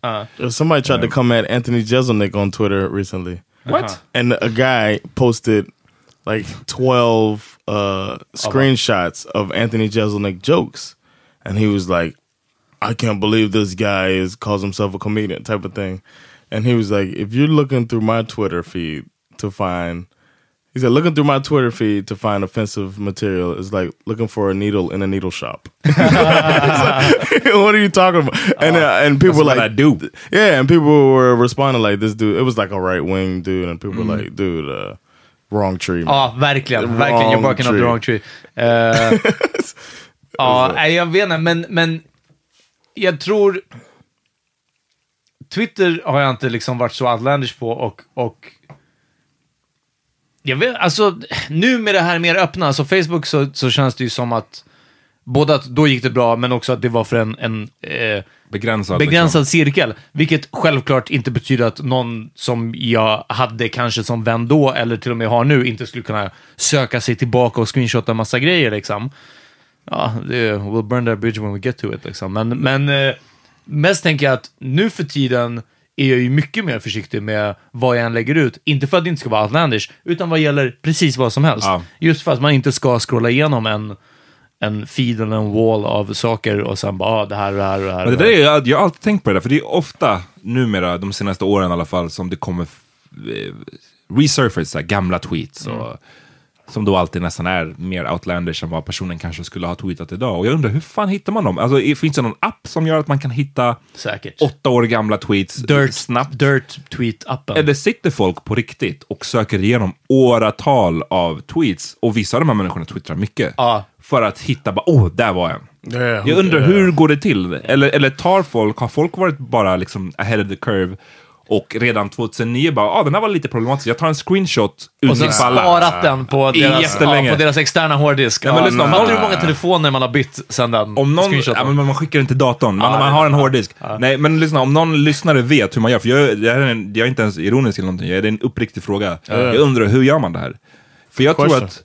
Speaker 2: Somebody tried to come at Anthony Jeselnik on Twitter recently.
Speaker 1: What?
Speaker 2: And a guy posted like 12 uh, screenshots of Anthony Jeselnik jokes. And he was like, I can't believe this guy is calls himself a comedian type of thing. And he was like, if you're looking through my Twitter feed to find he said looking through my Twitter feed to find offensive material is like looking for a needle in a needle shop. Like, what are you talking about? And uh, and people were like
Speaker 1: I do.
Speaker 2: yeah, and people were responding like this dude. It was like a right wing dude, and people were like, dude, uh, wrong tree. man."
Speaker 3: Ja, verkligen.
Speaker 2: The
Speaker 3: verkligen. You're
Speaker 2: wrong
Speaker 3: barking up the
Speaker 2: tree.
Speaker 3: wrong tree. Eh, ja, nej, jag vet inte, men, men jag tror... Twitter har jag inte liksom varit så outlandish på och, och jag vet, alltså nu med det här mer öppna, alltså Facebook så, så känns det ju som att både att då gick det bra, men också att det var för en, en eh,
Speaker 1: Begränsad.
Speaker 3: begränsad cirkel. Vilket självklart inte betyder att någon som jag hade kanske som vän då, eller till och med har nu, inte skulle kunna söka sig tillbaka och screenshotta massa grejer liksom. Ja, det, we'll burn that bridge when we get to it liksom. Men, men eh, mest tänker jag att nu för tiden är jag ju mycket mer försiktig med vad jag än lägger ut. Inte för att det inte ska vara outlandish, utan vad gäller precis vad som helst.
Speaker 1: Ja.
Speaker 3: Just för att man inte ska scrolla igenom en, en feed eller en wall av saker och sen bara, ah, det här och det här och det här.
Speaker 1: Men det där är, jag, jag har alltid tänkt på det där, för det är ofta numera, de senaste åren i alla fall, som det kommer eh, resurface gamla tweets och Som då alltid nästan är mer outlandish än vad personen kanske skulle ha tweetat idag. Och jag undrar, hur fan hittar man dem? Alltså, finns det någon app som gör att man kan hitta
Speaker 3: Säkert.
Speaker 1: åtta år gamla tweets
Speaker 3: Dirt,
Speaker 1: snabbt?
Speaker 3: Dirt tweet-appen.
Speaker 1: Eller sitter folk på riktigt och söker igenom åratal av tweets? Och vissa av de här människorna twittrar mycket.
Speaker 3: Ja.
Speaker 1: För att hitta, bara, åh, där var en.
Speaker 2: Yeah,
Speaker 1: Jag undrar,
Speaker 2: yeah.
Speaker 1: hur går det till? Eller, eller tar folk, har folk varit bara liksom ahead of the curve och redan 2009 bara, ah, den här var lite problematisk, jag tar en screenshot
Speaker 3: och sen sparat den på deras, ja, på deras externa hårddisk.
Speaker 1: Ja, men lyssna,
Speaker 3: Fattar du hur många telefoner man har bytt sen den
Speaker 1: Om någon, ja, men man skickar den till datorn, man,
Speaker 3: Ja,
Speaker 1: man har en hårddisk. Nej, men lyssna, om någon lyssnare vet hur man gör, för jag, det här är, en, jag är inte ens ironisk eller någonting, det är en uppriktig fråga. Jag undrar, hur gör man det här? För jag tror att,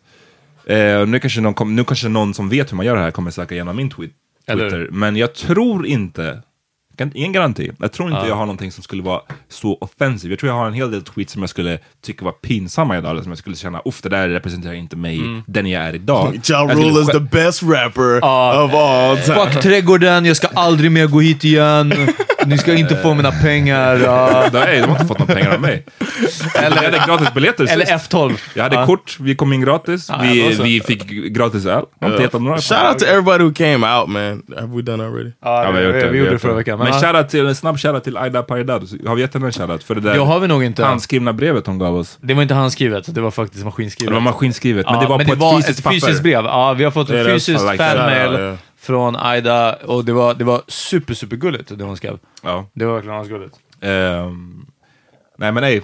Speaker 1: eh, nu, kanske någon kom, nu kanske någon som vet hur man gör det här kommer söka igenom min tweet,
Speaker 3: Eller?
Speaker 1: Twitter, men jag tror inte, ingen garanti, jag tror inte jag har någonting som skulle vara så offensiv. Jag tror jag har en hel del tweets som jag skulle tycka var pinsamma idag, eller som jag skulle känna, uff, det där representerar inte mig, den jag är idag.
Speaker 2: Ja Rule is the best rapper of all time.
Speaker 3: Fuck trädgården, jag ska aldrig mer gå hit igen. Ni ska inte få mina pengar. Ja.
Speaker 1: Nej, de har inte fått några pengar av mig. Eller, jag hade gratis biljetter
Speaker 3: Eller
Speaker 1: sist.
Speaker 3: F12.
Speaker 1: Jag hade
Speaker 3: Ja.
Speaker 1: kort, vi kom in gratis,
Speaker 3: Ja,
Speaker 1: vi, vi fick gratis öl. Några.
Speaker 2: Shout out to everybody who came out, man. Have we done already?
Speaker 3: Ja,
Speaker 1: Ja,
Speaker 3: vi,
Speaker 1: vi har gjort det,
Speaker 3: vi gjorde det förra veckan.
Speaker 1: Men
Speaker 3: ja.
Speaker 1: shoutout till, en snabb shoutout till Aida Paridad. Har vi gett henne en shoutout för det där
Speaker 3: Ja, har vi nog inte.
Speaker 1: handskrivna brevet hon gav oss?
Speaker 3: Det var inte handskrivet, det var faktiskt maskinskrivet.
Speaker 1: Det var maskinskrivet, men
Speaker 3: Ja,
Speaker 1: det var på ett fysiskt papper.
Speaker 3: fysiskt brev. Ja, vi har fått ett fysiskt
Speaker 1: like
Speaker 3: fanmail från Aida och det var, det var super, super gulligt det hon skrev.
Speaker 1: Ja.
Speaker 3: Det var verkligen asgulligt.
Speaker 1: Ehm, nej men nej,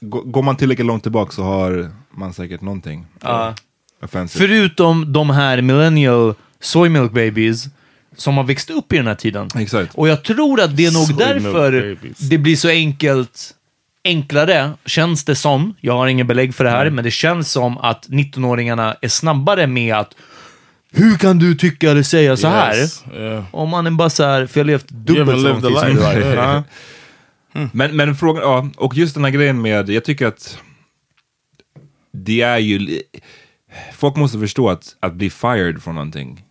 Speaker 1: Gå- går man tillräckligt långt tillbaka så har man säkert någonting.
Speaker 3: Ja.
Speaker 1: Offensive.
Speaker 3: Förutom de här millennial soy milk babies som har växt upp i den här tiden.
Speaker 1: Exakt.
Speaker 3: Och jag tror att det är nog
Speaker 2: Soy
Speaker 3: därför
Speaker 2: babies.
Speaker 3: det blir så enkelt enklare, känns det som. Jag har ingen belägg för det här, men det känns som att 19-åringarna är snabbare med att hur kan du tycka eller säga så här?
Speaker 2: Yes, yeah.
Speaker 3: Om man är bara så här, för jag har levt dubbelt så lång tid som du. Ja.
Speaker 1: Men, men frågan, ja, och just den här grejen med, jag tycker att det är ju, folk måste förstå att, att bli fired från någonting,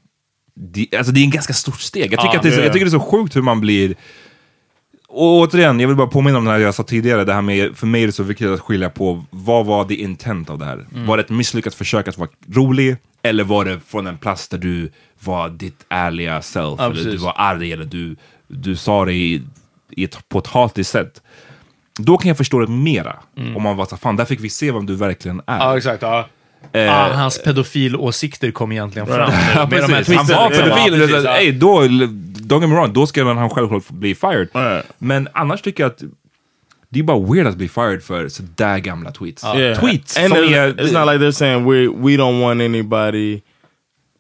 Speaker 1: det, alltså det är en ganska stort steg. Jag tycker,
Speaker 3: Ja,
Speaker 1: att det är, jag tycker det är så sjukt hur man blir, och återigen, jag vill bara påminna om det här jag sa tidigare, det här med, för mig är det så viktigt att skilja på, vad var det intent av det här?
Speaker 3: Mm.
Speaker 1: Var det ett misslyckat försök att vara rolig, eller var det från en plats där du var ditt ärliga self, eller du
Speaker 3: precis.
Speaker 1: var arg, eller du, du sa det i, i ett, på ett hatiskt sätt. Då kan jag förstå det mera. Om man var så fan, där fick vi se vem du verkligen är.
Speaker 3: Mm. Ja, exakt. Ja.
Speaker 1: Eh,
Speaker 3: ah, hans pedofilåsikter kom egentligen fram.
Speaker 1: Ja,
Speaker 3: med de här.
Speaker 1: Han var
Speaker 3: Ja,
Speaker 1: pedofil.
Speaker 3: precis,
Speaker 1: Ja. Ey, då, don't get me wrong, då ska han självklart bli fired.
Speaker 2: Right.
Speaker 1: Men annars tycker jag att det är bara weird att bli fired för sådär gamla tweets.
Speaker 2: Yeah.
Speaker 1: Tweets
Speaker 2: And
Speaker 1: som
Speaker 2: it's,
Speaker 1: är...
Speaker 2: it's not like they're saying we we don't want anybody.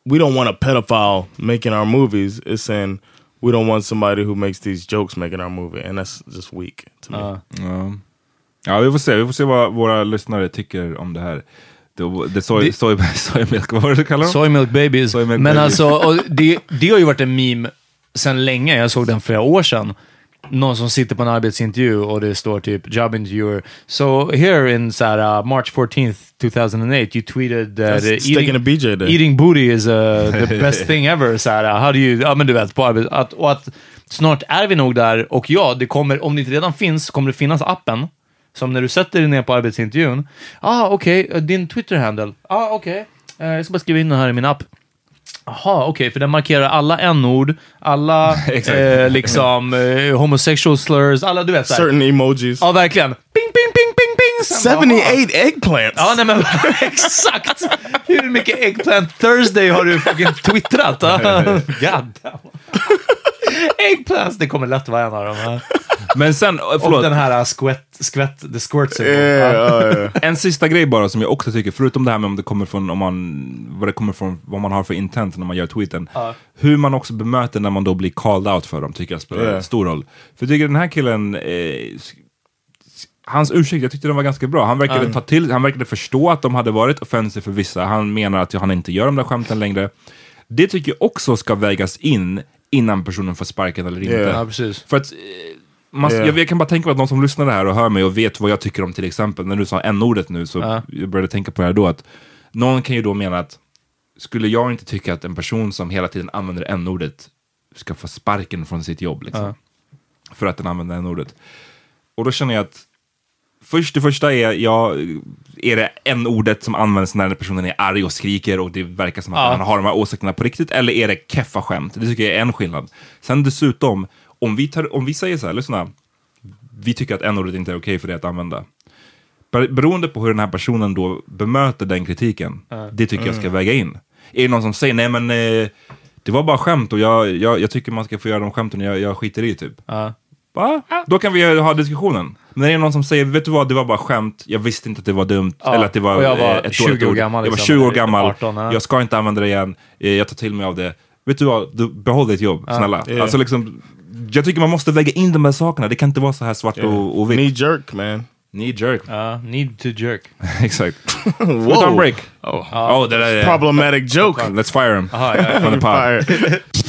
Speaker 2: We don't want a pedophile making our movies. It's saying we don't want somebody who makes these jokes making our movie, and that's just weak to me.
Speaker 1: Ja. ja, vi får se. Vi får se vad våra lyssnare tycker om det här. Det, soy, soy, milk, vad var det du kallade dem?
Speaker 3: Soy milk babies.
Speaker 1: Soy milk
Speaker 3: Men
Speaker 1: babies.
Speaker 3: alltså, och det, det har ju varit en meme sedan länge. Jag såg den flera år sedan. Någon som sitter på en arbetsintervju och det står typ job interviewer. So here in så här, uh, March 14th 2008 you tweeted that uh,
Speaker 2: sticking a BJ there.
Speaker 3: eating booty is uh, the best thing ever. Så här, uh, how do you, ja men du vet, på arbet, att, och att snart är vi nog där och ja, det kommer, om det inte redan finns, kommer det finnas appen. Som när du sätter dig ner på arbetsintervjun. Ah, okej, uh, din Twitter-handle. Ah, okej. Eh, jag ska bara skriva in den här i min app. Jaha, okej, för den markerar alla n-ord, alla eh, liksom eh, homosexual slurs, alla du vet såhär.
Speaker 2: Certain emojis.
Speaker 3: Ja, verkligen. Ping, ping, ping, ping, ping. Sen bara,
Speaker 2: Seventy-eight eggplants.
Speaker 3: Ja, nej men exakt! Hur mycket Eggplant Thursday har du fucking twittrat? God damn. Eggplants, det kommer lätt vara en av dem.
Speaker 1: Men sen,
Speaker 3: Och
Speaker 1: förlåt.
Speaker 3: den här uh, skvätt, skvätt, the squirt symbol.
Speaker 2: Yeah, oh, yeah.
Speaker 1: En sista grej bara som jag också tycker, förutom det här med om det kommer från, om man, vad det kommer från, vad man har för intent när man gör tweeten. Hur man också bemöter när man då blir called out för dem tycker jag spelar
Speaker 2: Yeah.
Speaker 1: stor roll. För jag tycker den här killen, eh, hans ursäkt, jag tyckte den var ganska bra. Han verkade, ta till, han verkade förstå att de hade varit offensive för vissa. Han menar att han inte gör de där skämten längre. Det tycker jag också ska vägas in innan personen får sparken eller inte.
Speaker 2: Yeah.
Speaker 3: Ja, precis.
Speaker 1: För att, eh, man,
Speaker 2: Yeah.
Speaker 1: jag, jag kan bara tänka på att någon som lyssnar här och hör mig och vet vad jag tycker om till exempel, när du sa n-ordet nu så
Speaker 3: Ja.
Speaker 1: jag började tänka på det här då, att någon kan ju då mena att skulle jag inte tycka att en person som hela tiden använder n-ordet ska få sparken från sitt jobb liksom, för att den använder n-ordet. Och då känner jag att Först det första är, ja, är det en ordet som används när personen är arg och skriker och det verkar som att
Speaker 3: Ja.
Speaker 1: han har de här åsikterna på riktigt, eller är det keffa skämt? Det tycker jag är en skillnad. Sen dessutom, om vi, tar, om vi säger så här, lyssna, vi tycker att n-ordet inte är okej för det att använda. Ber- Beroende på hur den här personen då bemöter den kritiken, det tycker jag ska väga in. Är det någon som säger, nej men eh, det var bara skämt och jag, jag, jag tycker man ska få göra de skämten jag, jag skiter i typ.
Speaker 3: Ja.
Speaker 1: Va? Då kan vi ha diskussionen. Men är det någon som säger, vet du vad, det var bara skämt, jag visste inte att det var dumt,
Speaker 3: Ja,
Speaker 1: eller att det var,
Speaker 3: och jag var
Speaker 1: eh, ett
Speaker 3: 20
Speaker 1: dåligt
Speaker 3: år
Speaker 1: ord.
Speaker 3: gammal,
Speaker 1: Jag var
Speaker 3: liksom,
Speaker 1: 20 år
Speaker 3: eller
Speaker 1: gammal,
Speaker 3: 18, ja.
Speaker 1: jag ska inte använda det igen, eh, jag tar till mig av det. Vet du vad, du, behåll ditt jobb, snälla.
Speaker 2: Ja.
Speaker 1: Alltså liksom, jag tycker man måste väga in de här sakerna, det kan inte vara så här svart och, och vitt.
Speaker 2: Knee jerk, man.
Speaker 1: Knee jerk.
Speaker 3: Ja, need to jerk.
Speaker 1: Exakt. Whoa. break.
Speaker 2: Oh,
Speaker 1: Oh, det där är...
Speaker 2: problematic joke.
Speaker 1: Let's fire him.
Speaker 3: Aha, ja, ja.
Speaker 1: On the pod.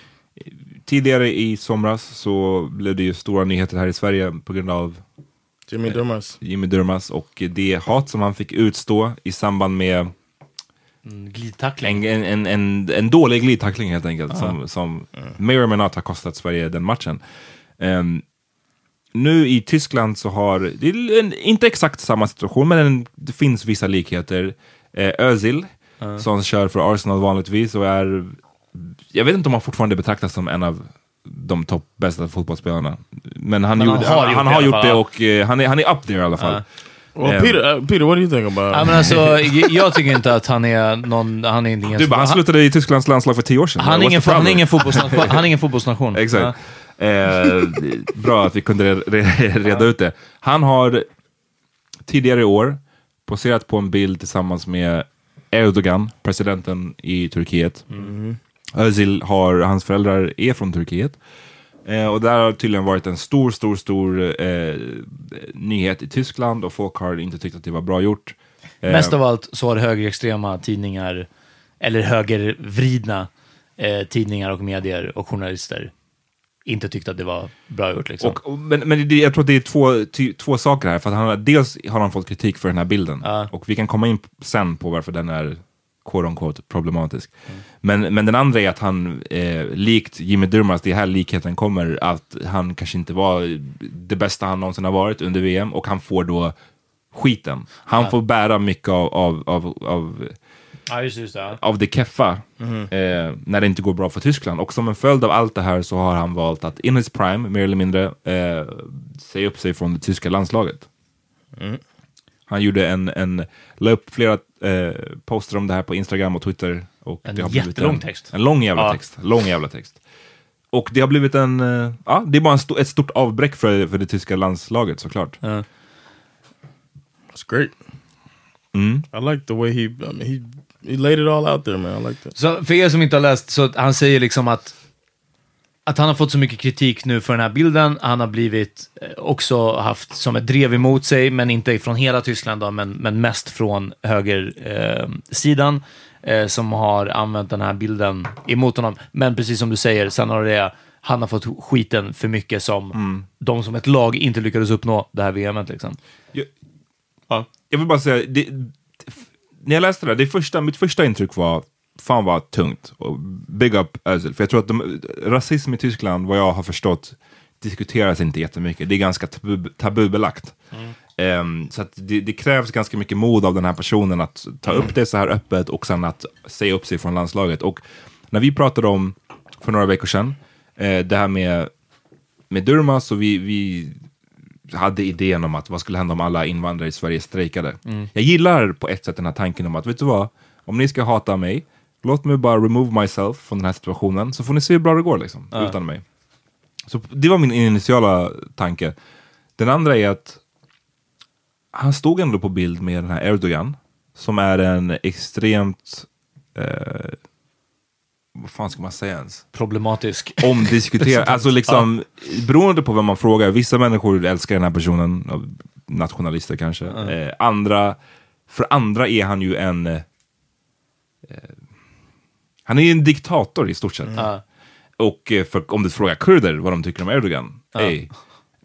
Speaker 1: tidigare i somras så blev det ju stora nyheter här i Sverige på grund av
Speaker 2: Jimmy Durmaz.
Speaker 1: Jimmy Durmaz och det hat som han fick utstå i samband med
Speaker 3: Glidtackling.
Speaker 1: en, en, en, en, dålig glidtackling helt enkelt. Som, som may or may not har kostat Sverige den matchen. Ehm, nu i Tyskland så har, det är en, inte exakt samma situation, men en, det finns vissa likheter. Eh, Özil, som kör för Arsenal vanligtvis och är, jag vet inte om han fortfarande betraktas som en av de topp bästa fotbollsspelarna. Men han,
Speaker 3: Men han
Speaker 1: gjorde,
Speaker 3: har
Speaker 1: han,
Speaker 3: gjort
Speaker 1: han
Speaker 3: det i
Speaker 1: har
Speaker 3: alla
Speaker 1: gjort det och eh, han, är, han är up there i alla fall.
Speaker 2: Well,
Speaker 1: Um,
Speaker 2: Peter, uh, Peter, what do you think about?
Speaker 3: Ja, men alltså, jag tycker inte att han är någon... Han är ingen...
Speaker 1: Du bara, han slutade i Tysklands landslag för tio år sedan.
Speaker 3: Han är ingen, han är ingen fotbollsnation. Han är ingen fotbollsnation.
Speaker 1: Exakt. Eh, bra att vi kunde re- re- reda ut det. Han har tidigare i år poserat på en bild tillsammans med Erdogan, presidenten i Turkiet. Özil har, hans föräldrar är från Turkiet. Eh, och där har tydligen varit en stor, stor, stor eh, nyhet i Tyskland och folk har inte tyckt att det var bra gjort. Eh,
Speaker 3: Mest av allt så har högerextrema tidningar, eller högervridna eh, tidningar och medier och journalister inte tyckt att det var bra gjort. Liksom.
Speaker 1: Och, och, men men det, jag tror att det är två, ty, två saker här. För att han, dels har han fått kritik för den här bilden. Och vi kan komma in sen på varför den är quote unquote problematisk. Men, men den andra är att han, eh, likt Jimmy Durmaz, det är här likheten kommer, att han kanske inte var det bästa han någonsin har varit under VM och han får då skiten. Han får bära mycket av, av, av, av
Speaker 3: ja, just, just det.
Speaker 1: av det keffa eh, när det inte går bra för Tyskland. Och som en följd av allt det här så har han valt att in his prime, mer eller mindre, eh, säga upp sig från det tyska landslaget. Han gjorde en, en, la upp flera eh, poster om det här på Instagram och Twitter. Och
Speaker 3: En
Speaker 1: det har blivit
Speaker 3: jättelång
Speaker 1: en,
Speaker 3: text.
Speaker 1: En lång jävla
Speaker 3: Ja.
Speaker 1: text. Lång jävla text. Och det har blivit en, eh, ja, det är bara en sto- ett stort avbräck för, för det tyska landslaget såklart.
Speaker 2: That's great.
Speaker 1: Mm.
Speaker 2: I like the way he, I mean, he, he laid it all out there, man. I like that.
Speaker 3: Så för er som inte har läst, så att han säger liksom att att han har fått så mycket kritik nu för den här bilden. Han har blivit eh, också haft som ett drev emot sig, men inte från hela Tyskland då, men, men mest från högersidan. Eh, eh, som har använt den här bilden emot honom. Men precis som du säger, sen har det han har fått skiten för mycket som de som ett lag inte lyckades uppnå det här VMet. Liksom.
Speaker 1: Jag, ja. jag vill bara säga, det, när jag läste det, det första, mitt första intryck var fan vad tungt. Och big up Özil. För jag tror att de, rasism i Tyskland, vad jag har förstått, diskuteras inte jättemycket. Det är ganska tabu, tabubelagt. Ehm, så att det, det krävs ganska mycket mod av den här personen att ta upp det så här öppet och sen att säga upp sig från landslaget. Och när vi pratade om, för några veckor sedan, eh, det här med, med Durmaz och vi, vi hade idén om att vad skulle hända om alla invandrare i Sverige strejkade.
Speaker 3: Mm.
Speaker 1: Jag gillar på ett sätt den här tanken om att, vet du vad? Om ni ska hata mig, låt mig bara remove myself från den här situationen, så får ni se hur bra det går liksom,
Speaker 3: Ja.
Speaker 1: utan mig. Så det var min initiala tanke. Den andra är att han stod ändå på bild med den här Erdogan, som är en extremt, eh, vad fan ska man säga ens?
Speaker 3: Problematisk.
Speaker 1: Omdiskuterad, alltså liksom, beroende på vem man frågar, vissa människor älskar den här personen, nationalister kanske. Eh, andra, för andra är han ju en, eh, han är ju en diktator i stort sett.
Speaker 3: Ja.
Speaker 1: Och eh, för, om du frågar kurder vad de tycker om Erdogan,
Speaker 3: Ja.
Speaker 1: ey.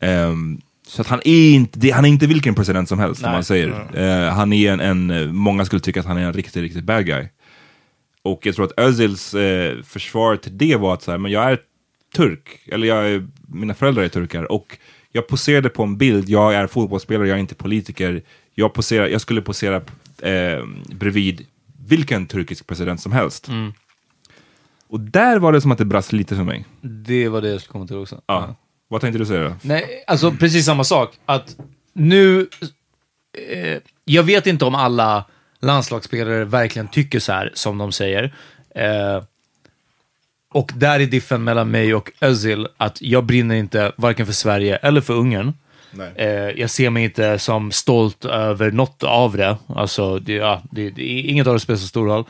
Speaker 1: Ehm, så att han är inte, han är inte vilken president som helst,
Speaker 3: Nej.
Speaker 1: man säger. Eh, han är en, en, eh, många skulle tycka att han är en riktigt, riktigt bad guy. Och jag tror att Özils eh, försvar till det var att så här, men jag är turk, eller jag är, mina föräldrar är turkar, och jag poserade på en bild, jag är fotbollsspelare, jag är inte politiker, jag, poserar, jag skulle posera eh, bredvid vilken turkisk president som helst.
Speaker 3: Mm.
Speaker 1: Och där var det som att det brast lite för mig.
Speaker 3: Det var det jag skulle komma till också.
Speaker 1: Ja. Vad tänkte du säga då?
Speaker 3: Nej, alltså precis samma sak. Att nu... Eh, jag vet inte om alla landslagsspelare verkligen tycker så här som de säger. Eh, och där är diffen mellan mig och Özil att jag brinner inte varken för Sverige eller för Ungern. Eh, jag ser mig inte som stolt över något av det. Alltså, det, ja, det, det, inget av det spelar så stor roll.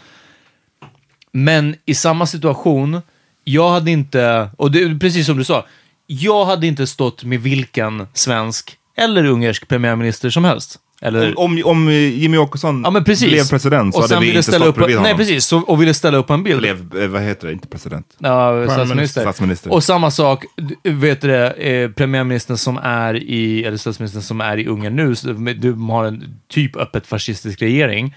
Speaker 3: Men i samma situation, jag hade inte, och det är precis som du sa, jag hade inte stått med vilken svensk eller ungersk premiärminister som helst. Eller,
Speaker 1: Om, om, Jimmy Åkesson
Speaker 3: ja,
Speaker 1: blev president så
Speaker 3: och
Speaker 1: hade vi
Speaker 3: ville
Speaker 1: inte
Speaker 3: ställa
Speaker 1: stått
Speaker 3: upp,
Speaker 1: bredvid
Speaker 3: Nej,
Speaker 1: honom.
Speaker 3: precis. Så, och ville ställa upp en bild.
Speaker 1: Blev, eh, vad heter det, inte president?
Speaker 3: Ja, statsminister.
Speaker 1: Statsminister.
Speaker 3: Och samma sak, vet du det, eh, premiärministern som är i, eller statsministern som är i Ungern nu, du har en typ öppet fascistisk regering.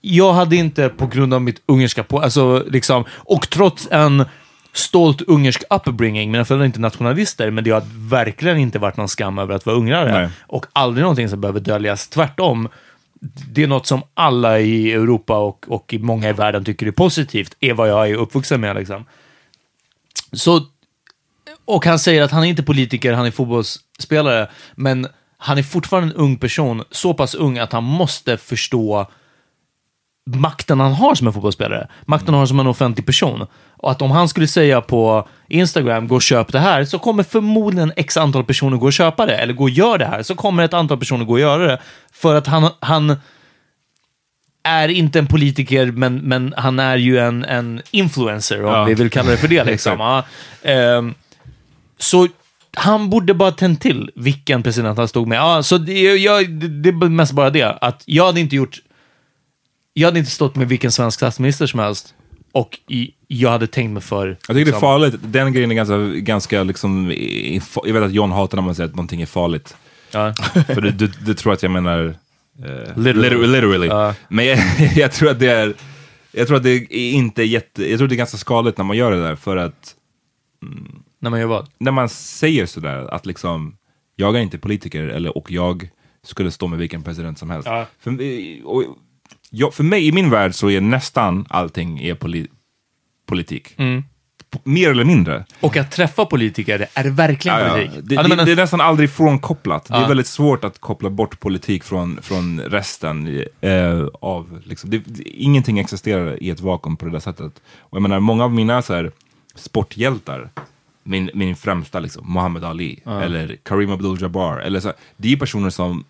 Speaker 3: Jag hade inte på grund av mitt ungerska på, alltså liksom, och trots en stolt ungersk upbringing, mina föräldrar är inte nationalister, men det har verkligen inte varit någon skam över att vara ungrare.
Speaker 1: Nej.
Speaker 3: Och aldrig någonting som behöver döljas. Tvärtom, det är något som alla i Europa och, och i många i världen tycker är positivt, är vad jag är uppvuxen med. Liksom. Så, och han säger att han är inte politiker, han är fotbollsspelare, men han är fortfarande en ung person, så pass ung att han måste förstå makten han har som en fotbollsspelare. Makten han har som en offentlig person. Och att om han skulle säga på Instagram, gå och köp det här, så kommer förmodligen x antal personer gå och köpa det. Eller gå och gör det här, så kommer ett antal personer gå och göra det. För att han, han är inte en politiker, men, men han är ju en, en influencer, om
Speaker 1: Ja.
Speaker 3: vi vill kalla det för det. Liksom. Ehm, så han borde bara tänt till vilken president han stod med. Ja, så det, jag, det, det är mest bara det, att jag hade inte gjort... Jag hade inte stått med vilken svensk statsminister som helst och i, jag hade tänkt mig för...
Speaker 1: Jag tycker det är
Speaker 3: liksom-
Speaker 1: farligt, den grejen är ganska, ganska liksom, jag vet att John hatar när man säger att någonting är farligt.
Speaker 3: Ja.
Speaker 1: För du, du, du tror att jag menar eh,
Speaker 3: Literally.
Speaker 1: literally.
Speaker 3: Ja.
Speaker 1: Men jag, jag tror att det är, jag tror att det är inte jätte, jag tror det är ganska skadligt när man gör det där för att
Speaker 3: När man gör vad?
Speaker 1: när man säger sådär att liksom, jag är inte politiker eller, och jag skulle stå med vilken president som helst.
Speaker 3: Ja.
Speaker 1: För, och, jag, för mig, i min värld så är nästan allting är poli, politik.
Speaker 3: Mm.
Speaker 1: Mer eller mindre.
Speaker 3: Och att träffa politiker är verkligen
Speaker 1: Ja, ja.
Speaker 3: politik.
Speaker 1: Det,
Speaker 3: Ja,
Speaker 1: det,
Speaker 3: men-
Speaker 1: det är nästan aldrig frånkopplat. Det
Speaker 3: Ja.
Speaker 1: är väldigt svårt att koppla bort politik från, från resten eh, av... Liksom, det, det, ingenting existerar i ett vakuum på det där sättet. Och jag menar, många av mina så här, sporthjältar, min, min främsta liksom, Muhammad Ali, eller Karim Abdul-Jabbar, eller så, här, det är personer som,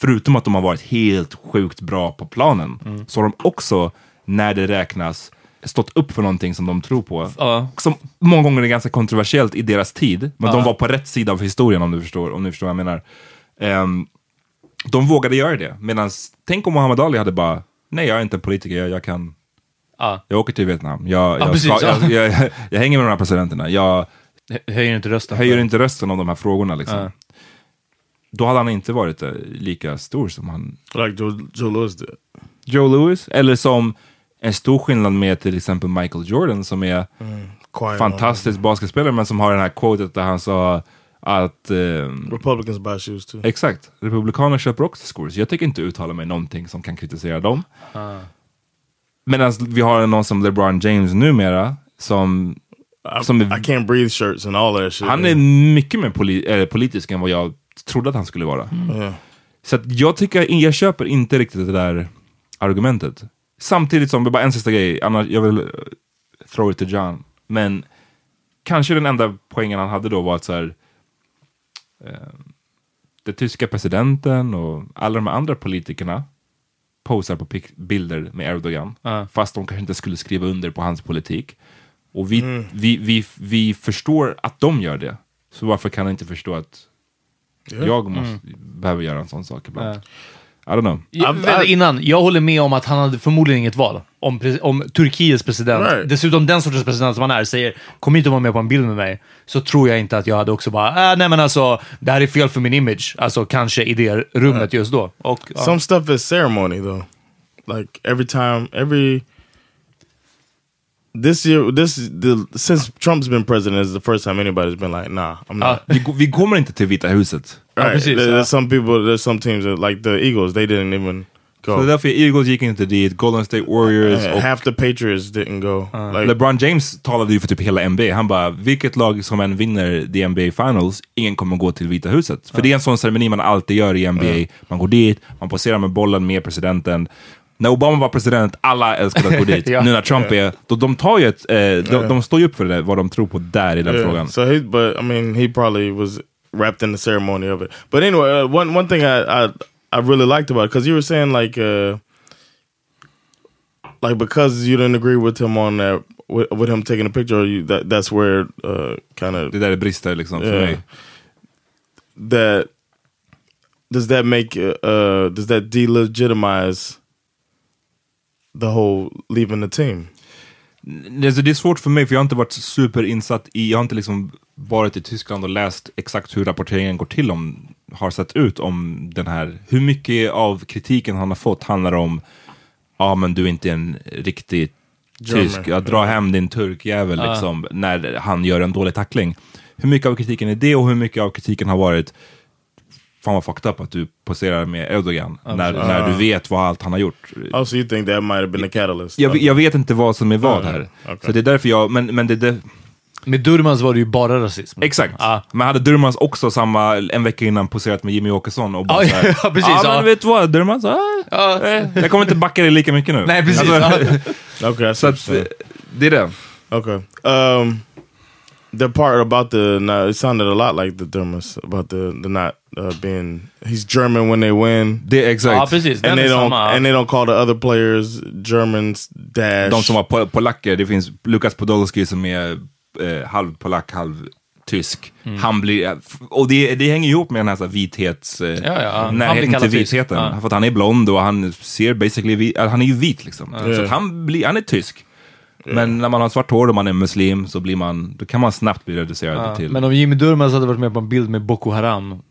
Speaker 1: förutom att de har varit helt sjukt bra på planen, så har de också, när det räknas, stått upp för någonting som de tror på.
Speaker 3: Ja.
Speaker 1: Som många gånger är ganska kontroversiellt i deras tid, men
Speaker 3: Ja.
Speaker 1: de var på rätt sida av historien om du förstår, om ni förstår vad jag menar. Ehm, de vågade göra det, medan tänk om Muhammad Ali hade bara, nej jag är inte politiker, jag, jag kan
Speaker 3: Ja.
Speaker 1: jag åker till Vietnam, jag, jag,
Speaker 3: precis,
Speaker 1: ska,
Speaker 3: ja.
Speaker 1: jag, jag, hänger med de här presidenterna, jag
Speaker 3: Hö- Höjer inte rösten.
Speaker 1: höjer inte rösten om de här frågorna. Liksom. Då hade han inte varit eh, lika stor som han...
Speaker 2: Like Joe, Joe Lewis did.
Speaker 1: Joe Lewis, eller som en stor skillnad med till exempel Michael Jordan som är
Speaker 2: Quiet
Speaker 1: fantastisk basketspelare men som har den här quotet där han sa att... ehm,
Speaker 2: Republicans buy shoes too.
Speaker 1: Exakt. Republikaner köper också skor. Så jag tänker inte uttala mig någonting som kan kritisera dem. Medan vi har någon som LeBron James numera som...
Speaker 2: I,
Speaker 1: som
Speaker 2: I can't breathe shirts and all that shit.
Speaker 1: han är mycket mer poli eh, politisk än vad jag trodde att han skulle vara.
Speaker 2: Yeah.
Speaker 1: Så att jag tycker, jag köper inte riktigt det där argumentet. Samtidigt som, bara en sista grej, annars, jag vill eh, throw it to John. Men kanske den enda poängen han hade då var att så här, eh, den tyska presidenten och alla de andra politikerna posar på bilder med Erdogan,
Speaker 3: Ja.
Speaker 1: fast de kanske inte skulle skriva under på hans politik. Och vi, vi, vi, vi förstår att de gör det, så varför kan jag inte förstå att jag måste, behöver göra en sån sak ibland? I don't know.
Speaker 3: Ja, vänta, innan, jag håller med om att han hade förmodligen inget val. Om, pre- om Turkiets president,
Speaker 2: Right.
Speaker 3: dessutom den sortens president som han är, säger kom inte och vara med på en bild med mig, så tror jag inte att jag hade också bara, äh, nej men alltså, det här är fel för min image. Alltså kanske i det rummet just då. Och, ja.
Speaker 2: Some stuff is ceremony though. Like every time, every this year, this the since Trump's been president is the first time anybody's been like, nah, I'm not.
Speaker 1: Vi, go- vi kommer inte till Vita huset.
Speaker 2: right.
Speaker 3: precis,
Speaker 2: There-
Speaker 3: ja.
Speaker 2: there's some people, there's some teams that like the Eagles, they didn't even go.
Speaker 1: Så därför Eagles gick inte dit, Golden State Warriors
Speaker 2: Uh,
Speaker 1: och
Speaker 2: half the Patriots didn't go. like,
Speaker 1: LeBron James talade ju för typ hela NBA. Han bara, vilket lag som än vinner the NBA Finals, ingen kommer gå till Vita huset. För det är en sån ceremoni man alltid gör i NBA. Man går dit, man poserar med bollen med presidenten. När Obama var president, alla älskade att gå dit.
Speaker 3: Ja.
Speaker 1: Nu när Trump är, då, de tar ju ett, eh, de, de står ju upp för det, vad de tror på där i den
Speaker 2: Yeah.
Speaker 1: frågan.
Speaker 2: So he, but I mean, he probably was wrapped in the ceremony of it. But anyway, uh, one one thing I I, I really liked about it because you were saying like uh like because you didn't agree with him on that with, with him taking a picture, you that that's where uh kind of
Speaker 1: Det där är brister liksom för
Speaker 2: Yeah.
Speaker 1: mig.
Speaker 2: that does that make uh, uh does that delegitimize the whole leaving the team?
Speaker 1: Alltså, det är svårt för mig för jag har inte varit superinsatt i, jag har inte liksom varit i Tyskland och läst exakt hur rapporteringen går till om, har sett ut om den här, hur mycket av kritiken han har fått handlar om, ja men du är inte en riktig tysk, ja, dra hem din turkjävel liksom, när han gör en dålig tackling. Hur mycket av kritiken är det och hur mycket av kritiken har varit, fan vad fucked up att du poserar med Erdogan, när, när du vet vad allt han har gjort.
Speaker 2: Oh, so you think that might have been the catalyst?
Speaker 1: Jag, jag vet inte vad som är vad
Speaker 2: Mm,
Speaker 1: här.
Speaker 2: okej.
Speaker 1: Så det är därför jag, men, men det, det
Speaker 3: Med Durmaz var det ju bara rasism.
Speaker 1: Exakt.
Speaker 3: Ja.
Speaker 1: Men hade Durmaz också samma, en vecka innan poserat med Jimmy Åkesson och bara
Speaker 3: Ja,
Speaker 1: så här,
Speaker 3: ja, precis,
Speaker 1: Ja,
Speaker 3: ja.
Speaker 1: men vet du vad Durmaz? Ah,
Speaker 3: Ja.
Speaker 1: eh, jag kommer inte backa dig lika mycket nu.
Speaker 3: Nej, precis.
Speaker 1: Alltså,
Speaker 3: ja.
Speaker 2: Okay,
Speaker 1: så att, eh, det är det.
Speaker 2: Okay. Um, the part about the no, it sounded a lot like the Dermis about the the not uh, being he's German when they win,
Speaker 1: Det är exakt.
Speaker 3: Ja, precis. Den
Speaker 2: and they
Speaker 3: är
Speaker 2: don't
Speaker 3: samma.
Speaker 2: and they don't call the other players Germans dash.
Speaker 1: De som var pol- polacker, det finns Lukas Podolski som är eh, halv polack, halv tysk.
Speaker 3: Mm.
Speaker 1: Han blir, och det, det hänger ihop med den här, så här vithets, eh,
Speaker 3: Ja, ja, han blir
Speaker 1: närheten
Speaker 3: kallad
Speaker 1: till
Speaker 3: tysk.
Speaker 1: vitheten.
Speaker 3: Ja.
Speaker 1: För att han är blond och han ser basically, vi, äh, han är ju vit liksom. Så att han, blir, han är tysk. Men när man har svart hår och man är muslim så blir man, då kan man snabbt bli reducerad
Speaker 3: Ja,
Speaker 1: till...
Speaker 3: Men om Jimmy Durmaz hade varit med på en bild med Boko Haram